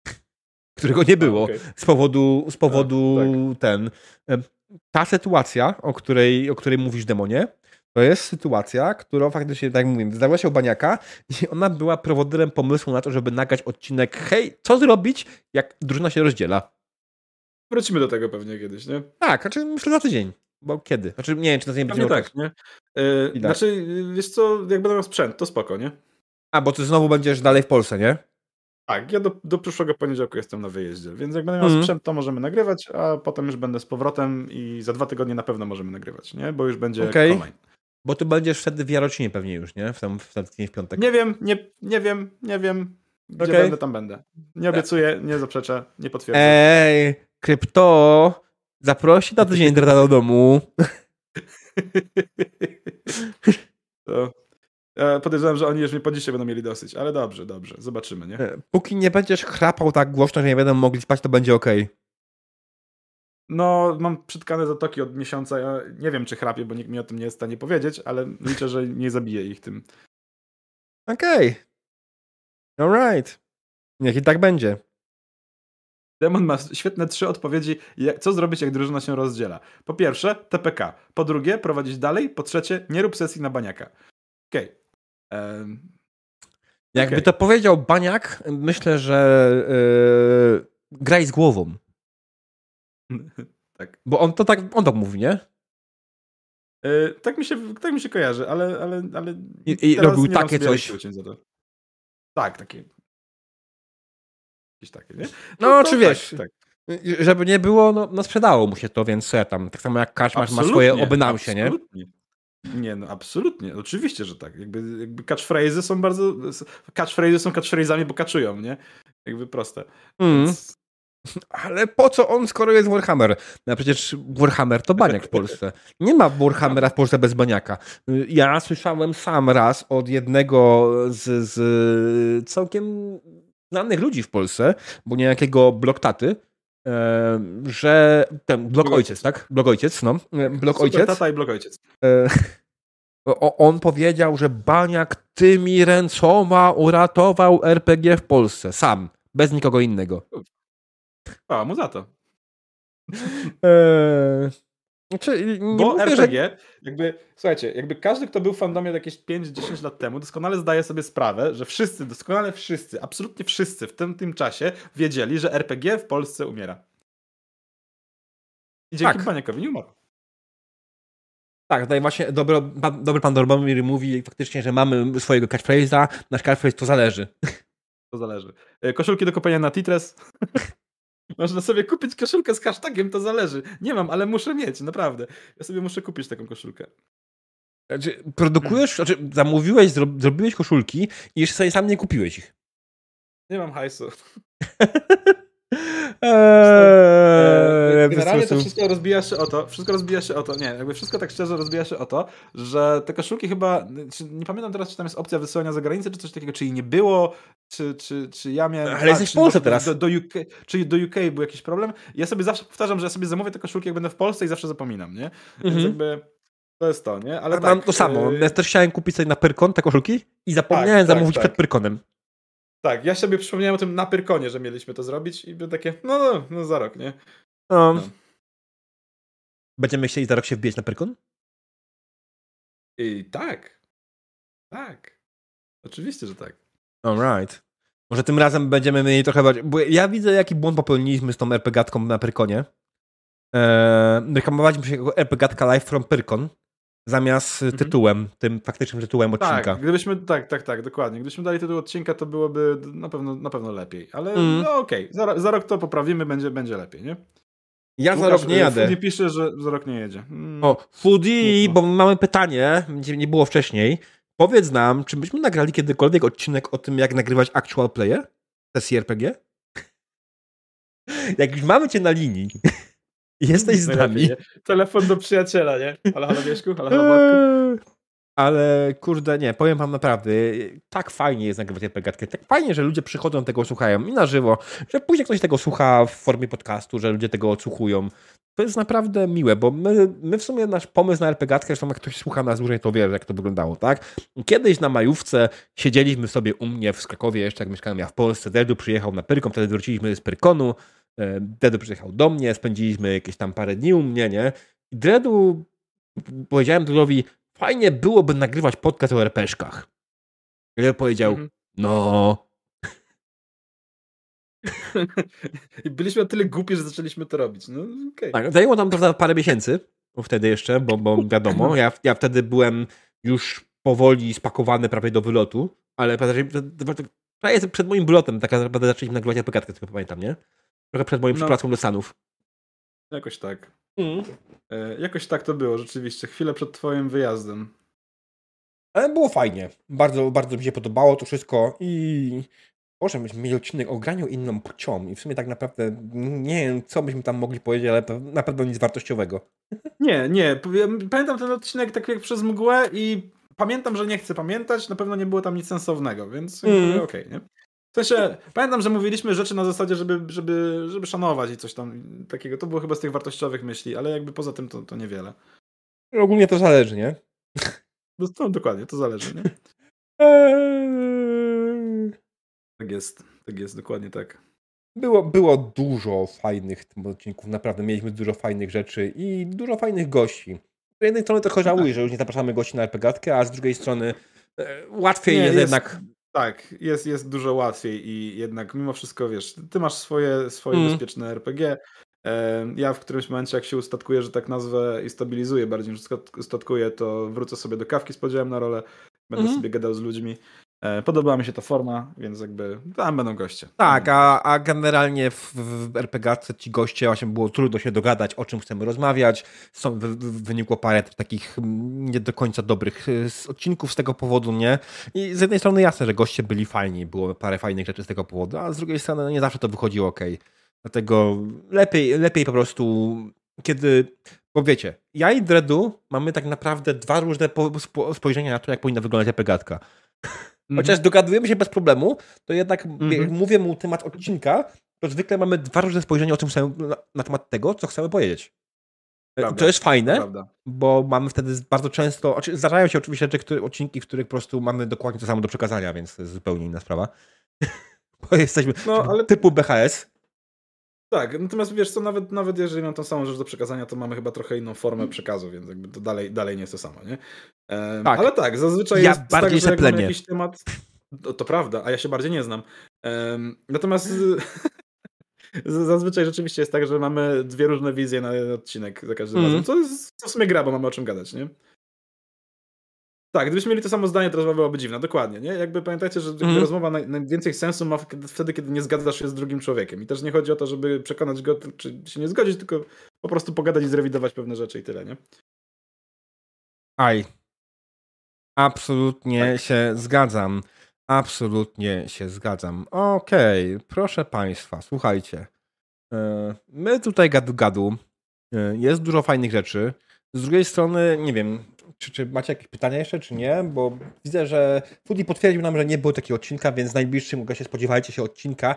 Którego nie było. okay. Z powodu, z powodu tak, tak. ten. E, ta sytuacja, o której, o której mówisz, demonie, to jest sytuacja, która faktycznie, tak jak mówię, zdarzyła się u Baniaka i ona była prowodyrem pomysłu na to, żeby nagrać odcinek hej, co zrobić, jak drużyna się rozdziela. Wrócimy do tego pewnie kiedyś, nie? Tak, znaczy myślę za tydzień. Bo kiedy? Znaczy nie wiem, czy na tydzień będzie tak, nie? Yy, znaczy, wiesz co, jak będę miał sprzęt, to spoko, nie? A, bo ty znowu będziesz dalej w Polsce, nie? Tak, ja do, do przyszłego poniedziałku jestem na wyjeździe, więc jak będę miał mm. sprzęt, to możemy nagrywać, a potem już będę z powrotem i za dwa tygodnie na pewno możemy nagrywać, nie? Bo już będzie okay. Combine. Bo ty będziesz wtedy w Jarocinie pewnie już, nie? W, tam, w, w piątek. Nie wiem, nie, nie wiem, nie wiem. Gdzie okay. będę, tam będę. Nie obiecuję, nie zaprzeczę, nie potwierdzę. Ej, krypto, zaprosi na tydzień drata do domu. to, ja podejrzewam, że oni już mi po dzisiaj będą mieli dosyć, ale dobrze, dobrze, zobaczymy, nie? E, póki nie będziesz chrapał tak głośno, że nie będą mogli spać, to będzie ok. No, mam przytkane zatoki od miesiąca. Ja nie wiem, czy chrapię, bo nikt mi o tym nie jest w stanie powiedzieć, ale liczę, że nie zabiję ich tym. Okej. Okay. Alright. Niech i tak będzie. Demon ma świetne trzy odpowiedzi, co zrobić, jak drużyna się rozdziela. Po pierwsze, TPK. Po drugie, prowadzić dalej. Po trzecie, nie rób sesji na baniaka. Okej. Okay. Um, Jakby okay. to powiedział baniak, myślę, że yy, graj z głową. tak. Bo on to tak, on tak mówi, nie? Yy, tak, mi się, tak mi się kojarzy, ale. ale, ale I, i robił takie coś. Tak, takie. Jakieś takie, nie? No, no czy wiesz. Tak, tak. Żeby nie było, no, no sprzedało mu się to, więc tam, tak samo jak Kaszmarz ma swoje obynausie, nie? Nie, no absolutnie, oczywiście, że tak. Jakby, jakby catchphrases są bardzo, catchphrases są catchphrase'ami, bo kaczują, nie? Jakby proste. Mm. Więc... Ale po co on, skoro jest Warhammer? No przecież Warhammer to baniak w Polsce. Nie ma Warhammera w Polsce bez baniaka. Ja słyszałem sam raz od jednego z, z całkiem znanych ludzi w Polsce, bo niejakiego bloktaty, e, że ten blok ojciec, tak? Blok ojciec, no. E, blok ojciec. tata i blok ojciec. E, on powiedział, że Baniak tymi ręcoma uratował RPG w Polsce. Sam. Bez nikogo innego. A, mu za to. Eee, znaczy, nie Bo mówię, RPG, że... jakby, słuchajcie, jakby każdy, kto był w fandomie jakieś 5-10 lat temu, doskonale zdaje sobie sprawę, że wszyscy, doskonale wszyscy, absolutnie wszyscy w tym, tym czasie wiedzieli, że RPG w Polsce umiera. I dzięki tak. Baniakowi nie umarł. Tak, tutaj właśnie dobry, dobry pan Dormamir mówi faktycznie, że mamy swojego catchphrase'a, nasz catchphrase to zależy. To zależy. E, koszulki do kopania na Titres. Można sobie kupić koszulkę z hashtagiem, to zależy. Nie mam, ale muszę mieć, naprawdę. Ja sobie muszę kupić taką koszulkę. Znaczy, produkujesz, znaczy zamówiłeś, zrobiłeś koszulki i jeszcze sobie sam nie kupiłeś ich. Nie mam hajsu. Eee, Generalnie to wszystko rozbija się o to, wszystko rozbija się o to, nie, jakby wszystko tak szczerze rozbija się o to, że te koszulki chyba, nie pamiętam teraz, czy tam jest opcja wysyłania za granicę, czy coś takiego, czy jej nie było, czy, czy, czy ja miałem... Ale jesteś w Polsce teraz. Do, do UK, czy do UK był jakiś problem. Ja sobie zawsze powtarzam, że ja sobie zamówię te koszulki, jak będę w Polsce i zawsze zapominam, nie? Więc mhm. jakby... To jest to, nie? Ale tak, mam to samo. Yy... Ja też chciałem kupić sobie na Pyrkon te koszulki i zapomniałem tak, zamówić tak, przed Pyrkonem. Tak, ja sobie przypomniałem o tym na Pyrkonie, że mieliśmy to zrobić i by takie, no, no, no za rok, nie? No. no. Będziemy chcieli za rok się wbijać na Pyrkon? I tak. Tak. Oczywiście, że tak. Alright. Może tym razem będziemy mieli trochę bardziej... Bo ja widzę, jaki błąd popełniliśmy z tą RPGatką na Pyrkonie. Eee, reklamowaliśmy się jako RPGatka Live from Pyrkon zamiast mhm. tytułem, tym faktycznym tytułem tak, odcinka. Tak, gdybyśmy, tak, tak, tak, dokładnie. Gdybyśmy dali tytuł odcinka, to byłoby na pewno, na pewno lepiej. Ale mm. no okej, okay. za, za, rok to poprawimy, będzie, będzie lepiej, nie? Ja Łukasz, za rok nie jadę. Foodie pisze, że za rok nie jedzie. Mm. O, Foodie, bo mamy pytanie, nie było wcześniej. Powiedz nam, czy byśmy nagrali kiedykolwiek odcinek o tym, jak nagrywać actual player sesji RPG? jak już mamy cię na linii, Jesteś z nami. Telefon do przyjaciela, nie? Halo, halo Mieszku? Halo, halo Władku? Ale kurde, nie, powiem wam naprawdę, tak fajnie jest nagrywać RPGatkę, tak fajnie, że ludzie przychodzą, tego słuchają i na żywo, że później ktoś tego słucha w formie podcastu, że ludzie tego odsłuchują. To jest naprawdę miłe, bo my, my w sumie nasz pomysł na RPGatkę, zresztą jak ktoś słucha nas dłużej, to wie, jak to wyglądało, tak? Kiedyś na majówce siedzieliśmy sobie u mnie w Krakowie, jeszcze jak mieszkałem ja w Polsce, Dedu przyjechał na Pyrkon, wtedy wróciliśmy z Pyrkonu, Dedu przyjechał do mnie, spędziliśmy jakieś tam parę dni u mnie, nie? I Dredu powiedziałem Dredowi, fajnie byłoby nagrywać podcast o RPszkach. I powiedział, mhm. no. Byliśmy na tyle głupi, że zaczęliśmy to robić. No, okay. Tak, zajęło nam to parę miesięcy, wtedy jeszcze, bo, bo wiadomo, ja, ja wtedy byłem już powoli spakowany prawie do wylotu, ale prawie przed moim wylotem tak naprawdę zaczęliśmy nagrywać RPGatkę, tylko pamiętam, nie? Trochę przed moim no. przeprowadzką do Stanów. Jakoś tak. Mm. E, jakoś tak to było, rzeczywiście. Chwilę przed twoim wyjazdem. Ale było fajnie. Bardzo, bardzo mi się podobało to wszystko i Boże, myśmy mieli odcinek o graniu inną płcią i w sumie tak naprawdę nie wiem, co byśmy tam mogli powiedzieć, ale na pewno nic wartościowego. Nie, nie. Pamiętam ten odcinek tak jak przez mgłę i pamiętam, że nie chcę pamiętać, na pewno nie było tam nic sensownego, więc mm. okej, okay, nie? Sensie, pamiętam, że mówiliśmy rzeczy na zasadzie, żeby, żeby, żeby szanować i coś tam takiego. To było chyba z tych wartościowych myśli, ale jakby poza tym to, to niewiele. Ogólnie to zależy, nie? No, to, dokładnie, to zależy, nie? Eee. Tak jest, tak jest, dokładnie tak. Było, było dużo fajnych tym odcinków, naprawdę mieliśmy dużo fajnych rzeczy i dużo fajnych gości. Z jednej strony trochę żałuję, że już nie zapraszamy gości na RPGatkę, a z drugiej strony e, łatwiej nie, jest, jest jednak tak, jest, jest dużo łatwiej i jednak mimo wszystko, wiesz, ty masz swoje, swoje mm. bezpieczne RPG. Ja w którymś momencie, jak się ustatkuję, że tak nazwę i stabilizuję bardziej niż ustatkuję, to wrócę sobie do kawki z podziałem na rolę, będę mm. sobie gadał z ludźmi. E, podobała mi się ta forma, więc jakby tam będą goście. Tak, a, a generalnie w, w RPG ci goście właśnie było trudno się dogadać, o czym chcemy rozmawiać. Są, w, w, wynikło parę takich nie do końca dobrych e, odcinków z tego powodu, nie? I z jednej strony jasne, że goście byli fajni, było parę fajnych rzeczy z tego powodu, a z drugiej strony no nie zawsze to wychodziło ok. Dlatego lepiej, lepiej po prostu, kiedy bo wiecie, ja i Dredu mamy tak naprawdę dwa różne spojrzenia na to, jak powinna wyglądać RPG. Mm. Chociaż dogadujemy się bez problemu, to jednak jak mówię mu temat odcinka, to zwykle mamy dwa różne spojrzenia o czym chcemy, na, na temat tego, co chcemy powiedzieć. E, prawda, to jest fajne, prawda. bo mamy wtedy bardzo często, zdarzają się oczywiście rzeczy, odcinki, w których po prostu mamy dokładnie to samo do przekazania, więc to jest zupełnie inna sprawa. bo jesteśmy no, ale... typu BHS. Tak, natomiast wiesz co, nawet, nawet jeżeli mam tą samą rzecz do przekazania, to mamy chyba trochę inną formę przekazu, więc jakby to dalej, dalej nie jest to samo, nie? Um, tak. Ale tak, zazwyczaj ja jest bardziej tak, że jak jakiś temat... To, to, prawda, a ja się bardziej nie znam. Um, natomiast zazwyczaj rzeczywiście jest tak, że mamy dwie różne wizje na odcinek za każdym mm. razem, co, jest, co w sumie gra, bo mamy o czym gadać, nie? Tak, gdybyśmy mieli to samo zdanie, to rozmowa byłaby dziwna, dokładnie, nie? Jakby pamiętajcie, że mm. rozmowa naj, najwięcej sensu ma wtedy, kiedy nie zgadzasz się z drugim człowiekiem. I też nie chodzi o to, żeby przekonać go, czy się nie zgodzić, tylko po prostu pogadać i zrewidować pewne rzeczy i tyle, nie? Aj. Absolutnie tak. się zgadzam. Absolutnie się zgadzam. Okej, okay. proszę Państwa, słuchajcie. E, my tutaj gadu-gadu. E, jest dużo fajnych rzeczy. Z drugiej strony, nie wiem, czy, czy macie jakieś pytania jeszcze, czy nie? Bo widzę, że Foodie potwierdził nam, że nie było takiego odcinka, więc najbliższym się spodziewajcie się odcinka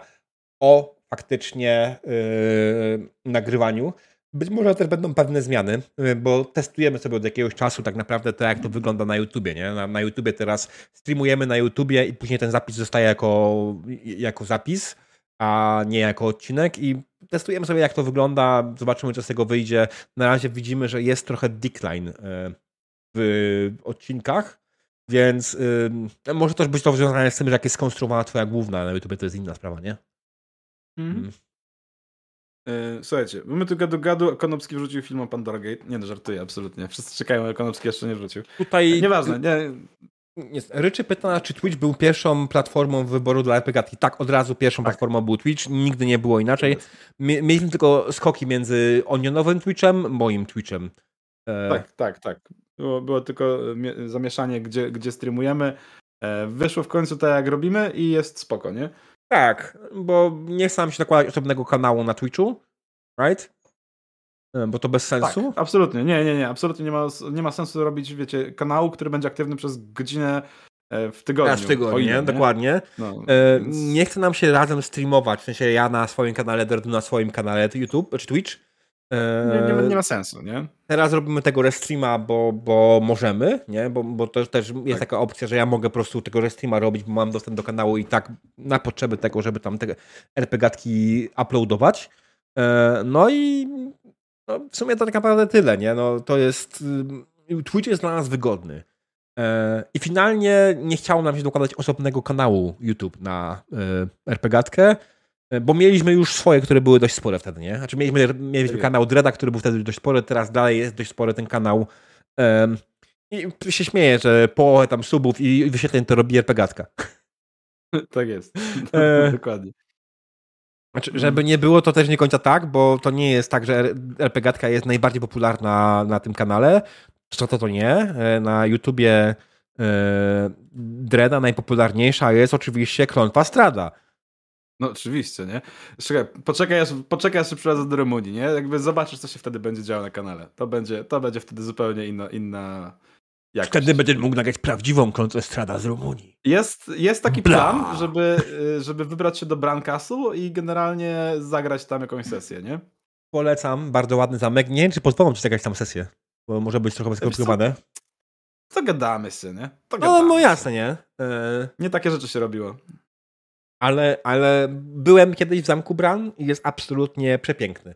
o faktycznie yy, nagrywaniu. Być może też będą pewne zmiany, yy, bo testujemy sobie od jakiegoś czasu tak naprawdę to, jak to wygląda na YouTubie. Nie? Na, na YouTubie teraz streamujemy na YouTubie i później ten zapis zostaje jako, jako zapis, a nie jako odcinek i testujemy sobie, jak to wygląda, zobaczymy, co z tego wyjdzie. Na razie widzimy, że jest trochę decline yy, w odcinkach, więc yy, może też być to związane z tym, że jak jest skonstruowana twoja główna na YouTube, to jest inna sprawa, nie? Mhm. Mm. Słuchajcie, mamy tu gadu gadu, Konopski wrzucił film o Pandora Gate. Nie no, żartuję, absolutnie. Wszyscy czekają, ale Konopski jeszcze nie wrzucił. Tutaj... Nieważne, nie... Jest. Ryczy pyta, czy Twitch był pierwszą platformą wyboru dla RPGatki. Tak, od razu pierwszą tak. platformą był Twitch, nigdy nie było inaczej. Mieliśmy tylko skoki między Onionowym Twitchem, moim Twitchem. E, tak, tak, tak. Było, było tylko zamieszanie, gdzie, gdzie streamujemy. E, wyszło w końcu tak, jak robimy i jest spoko, nie? Tak, bo nie chcę nam się nakładać osobnego kanału na Twitchu, right? E, bo to bez sensu? Tak, absolutnie, nie, nie, nie, absolutnie nie ma, nie ma sensu robić, wiecie, kanału, który będzie aktywny przez godzinę w tygodniu. Aż w tygodniu, ile, nie? dokładnie. No, e, więc... Nie chce nam się razem streamować, w sensie ja na swoim kanale, Derdu na swoim kanale YouTube, czy Twitch, nie, nie, ma, nie, ma, sensu, nie? Teraz robimy tego restreama, bo, bo możemy, nie? Bo, bo to też jest tak. taka opcja, że ja mogę po prostu tego restreama robić, bo mam dostęp do kanału i tak na potrzeby tego, żeby tam te RPGatki uploadować. E, no i no, w sumie to tak naprawdę tyle, nie? No, to jest... Twitch jest dla nas wygodny. E, I finalnie nie chciało nam się dokładać osobnego kanału YouTube na RPGatkę, bo mieliśmy już swoje, które były dość spore wtedy, nie? Znaczy mieliśmy, mieliśmy tak kanał Dreda, który był wtedy dość spory, teraz dalej jest dość spory ten kanał. Um, I się śmieję, że połowę tam subów i wyświetleń to robi RPGatka. Tak jest. E... Dokładnie. Znaczy, żeby nie było, to też nie końca tak, bo to nie jest tak, że RPGatka jest najbardziej popularna na tym kanale. Co to to nie? E, na YouTubie e, Dreda najpopularniejsza jest oczywiście Klątwa Strada no oczywiście, nie? Czekaj, poczekaj, aż, poczekaj, aż przyjdę do Rumunii, nie? Jakby zobaczysz, co się wtedy będzie działo na kanale. To będzie, to będzie wtedy zupełnie inna, inna jakość. Wtedy będziesz mógł nagrać prawdziwą koncestrada z Rumunii. Jest, jest taki Bla. plan, żeby, y, żeby wybrać się do Brancasu i generalnie zagrać tam jakąś sesję, nie? Polecam, bardzo ładny zamek. Nie wiem, czy pozwolą ci zagrać tam sesję, bo może być trochę skomplikowane. Co gadamy, syny? To gadamy, no, no jasne, nie? E... Nie takie rzeczy się robiło. Ale, ale byłem kiedyś w Zamku Bran i jest absolutnie przepiękny.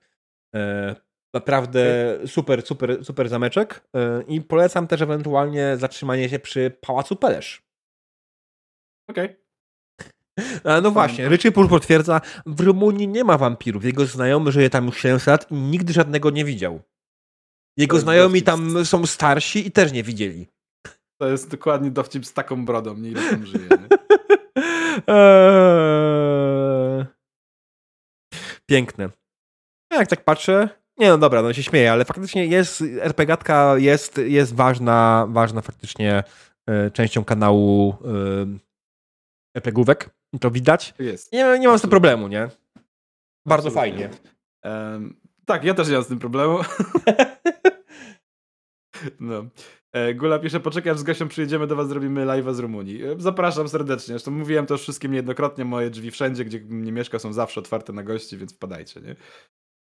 E, naprawdę super, super, super zameczek e, i polecam też ewentualnie zatrzymanie się przy Pałacu Pelesz. Okej. Okay. No właśnie, Ryczypur potwierdza, w Rumunii nie ma wampirów. Jego znajomy żyje tam już 700 lat i nigdy żadnego nie widział. Jego znajomi tam są starsi i też nie widzieli. To jest dokładnie dowcip z taką brodą, nie ile tam żyje. Nie? Eee... Piękne. Jak tak patrzę, nie no dobra, no się śmieję, ale faktycznie jest, RPGatka jest, jest ważna, ważna faktycznie y, częścią kanału y, RPGówek. To widać. Jest. Nie, nie mam z tym problemu, nie? Bardzo Absolutnie. fajnie. Um, tak, ja też nie mam z tym problemu. no. E, Gula pisze, poczekaj, z Gosią przyjedziemy do was, zrobimy live'a z Rumunii. E, zapraszam serdecznie. Zresztą mówiłem to już wszystkim niejednokrotnie, moje drzwi wszędzie, gdzie nie mieszka, są zawsze otwarte na gości, więc wpadajcie, nie?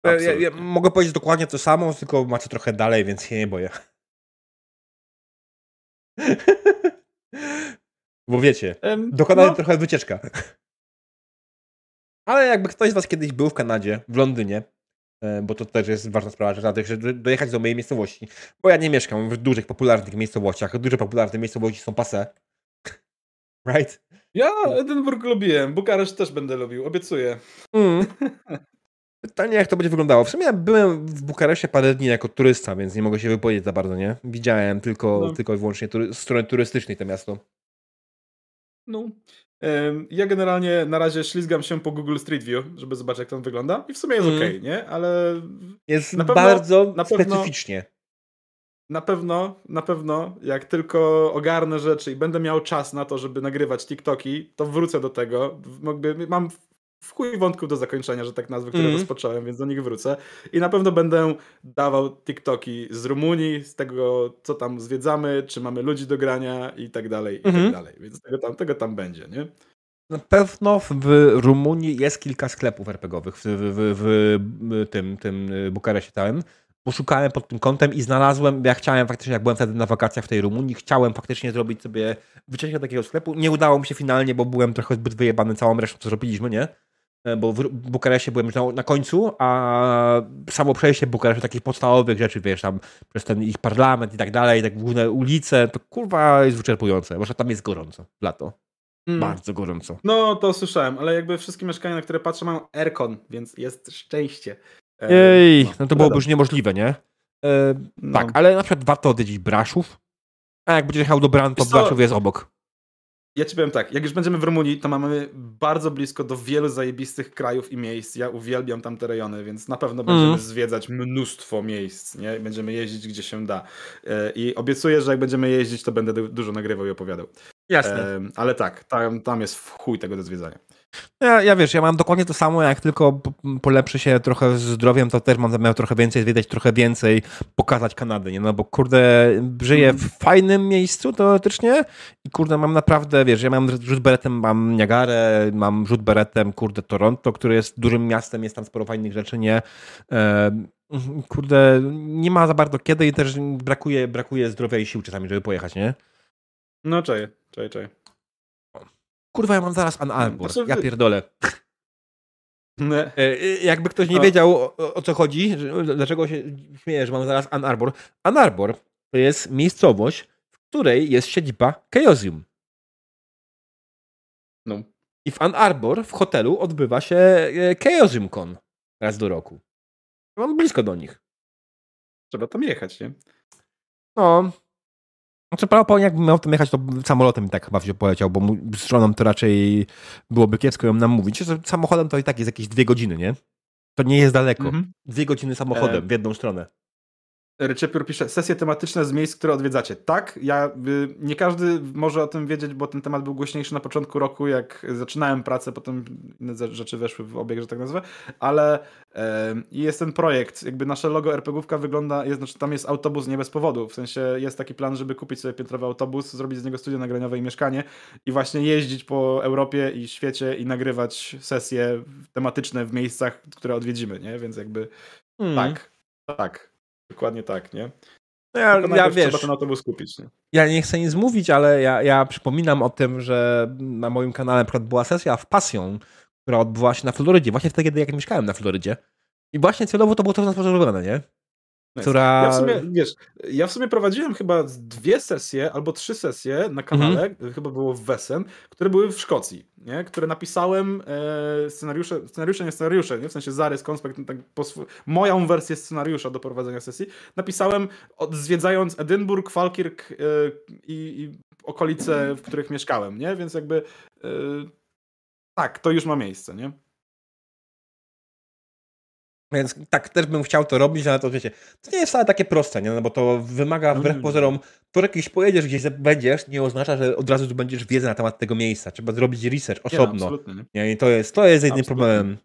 Ja, ja, mogę powiedzieć dokładnie to samo, tylko macie trochę dalej, więc się nie boję. Bo wiecie, dokonałem no. trochę wycieczka. Ale jakby ktoś z was kiedyś był w Kanadzie, w Londynie, bo to też jest ważna sprawa, żeby dojechać do mojej miejscowości, bo ja nie mieszkam w dużych, popularnych miejscowościach, duże, popularne miejscowości są pase. Right? Ja Edynburg lubiłem, Bukareszt też będę lubił, obiecuję. Mm. Pytanie, jak to będzie wyglądało. W sumie ja byłem w Bukareszcie parę dni jako turysta, więc nie mogę się wypowiedzieć za bardzo, nie? Widziałem tylko, no. tylko i wyłącznie tury, strony turystycznej to miasto. No. Ja generalnie na razie ślizgam się po Google Street View, żeby zobaczyć, jak to wygląda. I w sumie jest mm. ok, nie? Ale. Jest na pewno, bardzo na pewno, specyficznie. Na pewno, na pewno, jak tylko ogarnę rzeczy i będę miał czas na to, żeby nagrywać TikToki, to wrócę do tego. Mam w chuj wątków do zakończenia, że tak nazwę, które mm. rozpocząłem, więc do nich wrócę. I na pewno będę dawał TikToki z Rumunii, z tego, co tam zwiedzamy, czy mamy ludzi do grania i tak dalej, i mm -hmm. tak mhm. dalej. Więc tego tam, tego tam będzie, nie? Na pewno w Rumunii jest kilka sklepów RPGowych w, w, w, w tym, tym Bukareszcie całym. Poszukałem pod tym kątem i znalazłem, ja chciałem faktycznie, jak byłem wtedy na wakacjach w tej Rumunii, chciałem faktycznie zrobić sobie wycieczkę takiego sklepu. Nie udało mi się finalnie, bo byłem trochę zbyt wyjebany całą resztą, co zrobiliśmy, nie? E, bo w Bukareszcie byłem już na, na, końcu, a samo przejście Bukaresztu takich podstawowych rzeczy, wiesz, tam przez ten ich parlament i tak dalej, tak główne ulice, to kurwa jest wyczerpujące, bo tam jest gorąco w lato. Mm. Bardzo gorąco. No, to słyszałem, ale jakby wszystkie mieszkania, na które patrzę, mają aircon, więc jest szczęście. E, Ej, no, no to byłoby już niemożliwe, nie? E, no. Tak, ale na przykład warto odwiedzić Braszów, a jak będziesz jechał do Bran, to Braszów jest obok. Ja ci powiem tak, jak już będziemy w Rumunii, to mamy bardzo blisko do wielu zajebistych krajów i miejsc. Ja uwielbiam tam te rejony, więc na pewno będziemy mm. zwiedzać mnóstwo miejsc, nie? Będziemy jeździć gdzie się da. E, I obiecuję, że jak będziemy jeździć, to będę dużo nagrywał i opowiadał. Jasne. Ale tak, tam, tam jest w chuj tego do zwiedzania. Ja, ja wiesz, ja mam dokładnie to samo, jak tylko polepszy się trochę zdrowiem, to też mam zamiar trochę więcej zwiedzać, trochę więcej pokazać Kanady, nie? No bo kurde, żyję w fajnym miejscu teoretycznie i kurde, mam naprawdę, wiesz, ja mam rzut beretem, mam Niagarę, mam rzut beretem, kurde, Toronto, które jest dużym miastem, jest tam sporo fajnych rzeczy, nie? E, kurde, nie ma za bardzo kiedy i też brakuje, brakuje zdrowia i sił czasami, żeby pojechać, nie? No czaję, czaję, czaję. Kurwa, ja mam zaraz Ann Arbor. Znaczy, ja pierdolę. E, e, jakby ktoś nie wiedział o, o, co chodzi, dlaczego się śmieję, że mam zaraz Ann Arbor. Ann Arbor to jest miejscowość, w której jest siedziba Chaosium. No. I w Ann Arbor w hotelu odbywa się e, Chaosium Con raz do roku. Mam blisko do nich. Trzeba tam jechać, nie? No, znaczy, prawo, jakbym miał tam jechać, to samolotem i tak chyba się poleciał, bo z żoną to raczej byłoby kiepsko ją nam mówić. Że samochodem to i tak jest jakieś dwie godziny, nie? To nie jest daleko. -hmm. Dwie godziny samochodem e... w jedną stronę. Reczepiór pisze, sesje tematyczne z miejsc, które odwiedzacie. Tak, ja, y, nie każdy może o tym wiedzieć, bo ten temat był głośniejszy na początku roku, jak zaczynałem pracę, potem inne rzeczy weszły w obieg, że tak nazwę, ale e, jest ten projekt, jakby nasze logo RPGówka wygląda, jest, znaczy tam jest autobus nie bez powodu, w sensie jest taki plan, żeby kupić sobie piętrowy autobus, zrobić z niego studio nagraniowe i mieszkanie i właśnie jeździć po Europie i świecie i nagrywać sesje tematyczne w miejscach, które odwiedzimy, nie? Więc jakby hmm. tak, tak. Dokładnie tak, nie? No ja, ja wiesz, trzeba ten autobus kupić. Nie? Ja nie chcę nic mówić, ale ja, ja przypominam o tym, że na moim kanale na przykład była sesja w Pasją, która odbyła się na Florydzie, właśnie wtedy, kiedy jak mieszkałem na Florydzie. I właśnie celowo to było to w nas nie? Która... Ja w sumie, wiesz, ja w sumie prowadziłem chyba dwie sesje albo trzy sesje na kanale, mhm. chyba było w Wesen, które były w Szkocji, nie? które napisałem e, scenariusze, scenariusze, nie scenariusze, nie? w sensie zarys, konspekt, tak, moją wersję scenariusza do prowadzenia sesji, napisałem od, zwiedzając Edynburg, Falkirk e, i, i, okolice, w których mieszkałem, nie? więc jakby e, tak, to już ma miejsce, nie? Więc tak, też bym chciał to robić, ale to wiecie, to nie jest wcale takie proste, nie? No bo to wymaga wbrew pozorom, to jakiś pojedziesz, gdzieś będziesz, nie oznacza, że od razu tu będziesz wiedzę na temat tego miejsca. Trzeba zrobić research osobno. Nie, nie. nie? I to jest, to jest jedynym problemem.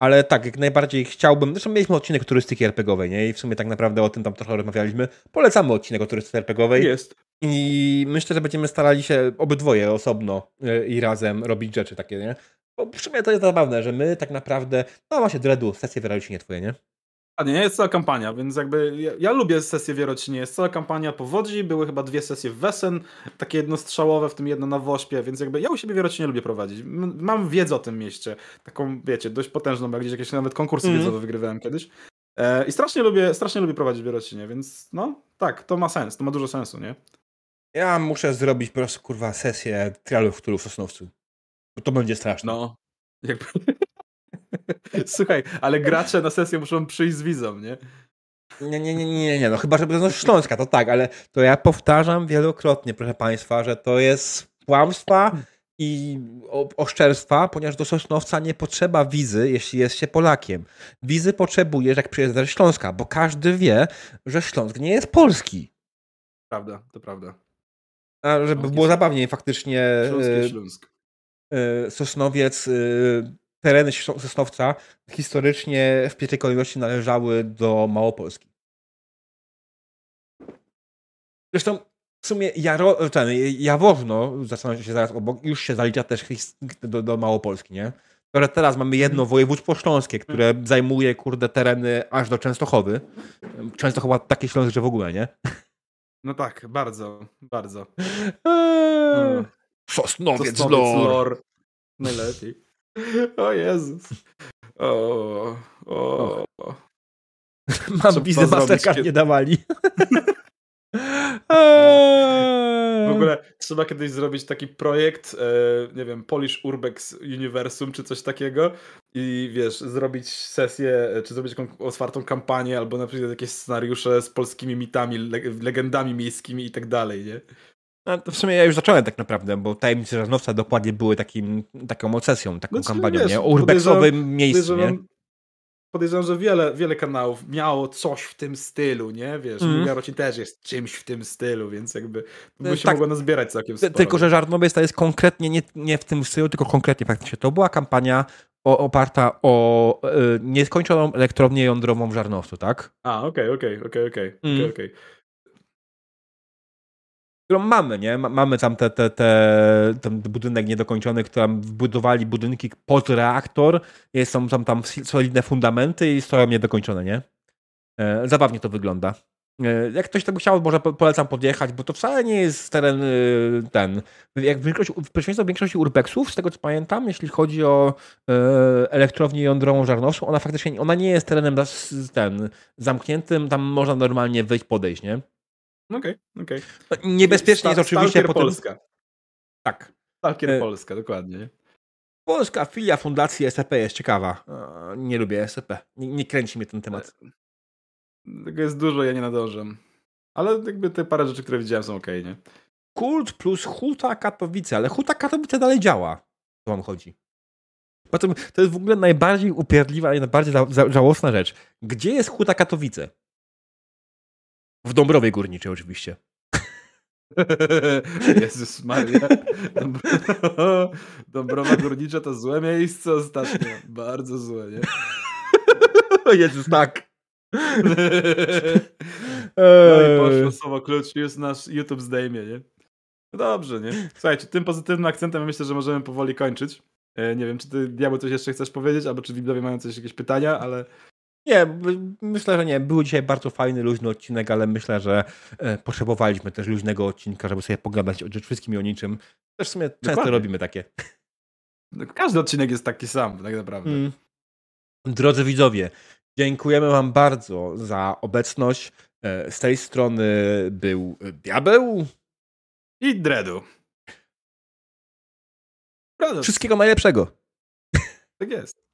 Ale tak, jak najbardziej chciałbym. Zresztą mieliśmy odcinek turystyki RPGowej, nie? I w sumie tak naprawdę o tym tam trochę rozmawialiśmy. Polecamy odcinek o turystyce RPGowej. Jest. I myślę, że będziemy starali się obydwoje osobno e, i razem robić rzeczy takie, nie? Bo w sumie to jest zabawne, że my tak naprawdę, no właśnie, Dreadu, sesje wierocinie twoje, nie? A nie, jest cała kampania, więc jakby ja, ja lubię sesje wierocinie. Jest cała kampania powodzi, były chyba dwie sesje w Wesen, takie jednostrzałowe, w tym jedno na Wośpie, więc jakby ja u siebie wierocinie lubię prowadzić. Mam wiedzę o tym mieście, taką, wiecie, dość potężną, bo gdzieś jakieś nawet konkursy mm. wiedzowe wygrywałem kiedyś. E, I strasznie lubię, strasznie lubię prowadzić wierocinie, więc no, tak, to ma sens, to ma dużo sensu, nie? Ja muszę zrobić po prostu, kurwa, sesję trialów, który w Sosnowcu. Bo to będzie straszne. No. Jakby... Słuchaj, ale gracze na sesję muszą przyjść z wizą, nie? Nie, nie, nie, nie, nie, no chyba, że będą Śląska, to tak, ale to ja powtarzam wielokrotnie, proszę Państwa, że to jest kłamstwa i oszczerstwa, ponieważ do Sosnowca nie potrzeba wizy, jeśli jest się Polakiem. Wizy potrzebujesz, jak przyjeżdżasz do Śląska, bo każdy wie, że Śląsk nie jest polski. Prawda, to prawda. A żeby było zabawniej, faktycznie Śląski e, Śląsk. E, Sosnowiec, e, tereny Sosnowca historycznie w pierwszej kolejności należały do Małopolski. Zresztą w sumie Jaro, ten, Jaworzno, się zaraz obok, już się zalicza też do, do Małopolski, nie? Które teraz mamy jedno mhm. województwo śląskie, które mhm. zajmuje, kurde, tereny aż do Częstochowy. Częstochowa takie Śląsk, że w ogóle, nie? No tak, bardzo, bardzo. Eee, Sosnowiec, Sosnowiec lore. lore. Najlepiej. O Jezus. O, o. Mam wizę Mastercard nie dawali. W ogóle trzeba kiedyś zrobić taki projekt, e, nie wiem, Polish Urbex Universum czy coś takiego i wiesz, zrobić sesję, czy zrobić otwartą kampanię albo na przykład jakieś scenariusze z polskimi mitami, legendami miejskimi i tak dalej, nie? No, to w sumie ja już zacząłem tak naprawdę, bo Tajemnice Żaznowca dokładnie były takim, taką obsesją, taką znaczy, kampanią, wiesz, nie? O urbexowym miejscu, nie? podejrzewam, że wiele, wiele kanałów miało coś w tym stylu, nie? Wiesz, mm. Garocin też jest czymś w tym stylu, więc jakby by się tak, mogło nazbierać całkiem sporo. Tylko, że Żarnowiec to jest konkretnie nie, nie w tym stylu, tylko konkretnie faktycznie. To była kampania o, oparta o y, nieskończoną elektrownię jądrową w Żarnowcu, tak? A, okej, okej, okej, okej. Mm. Którą mamy, nie? Mamy tam te, te, te, ten budynek niedokończony, który wbudowali budynki pod reaktor, jest, są tam, tam solidne fundamenty i stoją niedokończone, nie? E, zabawnie to wygląda. E, jak ktoś tego chciał, może polecam podjechać, bo to wcale nie jest teren e, ten. Jak w, przeciwieństwie do większości urbexów, z tego co pamiętam, jeśli chodzi o elektrownię jądrową żarnowską, ona faktycznie ona nie jest terenem ten, zamkniętym, tam można normalnie wejść, podejść, nie? Okej, okay, okej. Okay. Niebezpiecznie jest oczywiście potem... Polska. Tak. Stalkier e... Polska, dokładnie. Polska filia Fundacji SCP jest ciekawa. Nie lubię SCP. Nie, nie kręci mnie ten temat. E, tego jest dużo, ja nie nadążę. Ale jakby te parę rzeczy, które widziałem są ok, nie? Kult plus Huta Katowice, ale Huta Katowice dalej działa. To wam chodzi. Potem to jest w ogóle najbardziej upierdliwa i najbardziej żałosna rzecz. Gdzie jest Huta Katowice? W Dąbrowie Górniczej oczywiście. Jezus Maria. Dąbrowa Górnicza to złe miejsce ostatnio. Bardzo złe, nie? Jezus, tak. No i poszło słowo klucz, już nasz YouTube zdejmie, nie? No dobrze, nie? Słuchajcie, tym pozytywnym akcentem myślę, że możemy powoli kończyć. E, nie wiem, czy ty, Diabeł, coś jeszcze chcesz powiedzieć, albo czy widzowie mają coś, jakieś pytania, ale nie, myślę, że nie. Był dzisiaj bardzo fajny, luźny odcinek, ale myślę, że e, potrzebowaliśmy też luźnego odcinka, żeby sobie pogadać o wszystkim i o niczym. Też w sumie Dokładnie. często robimy takie. No, każdy odcinek jest taki sam, tak naprawdę. Mm. Drodzy widzowie, Dziękujemy Wam bardzo za obecność. E, z tej strony był Diabeł i Dredu. Wszystkiego najlepszego. Tak jest.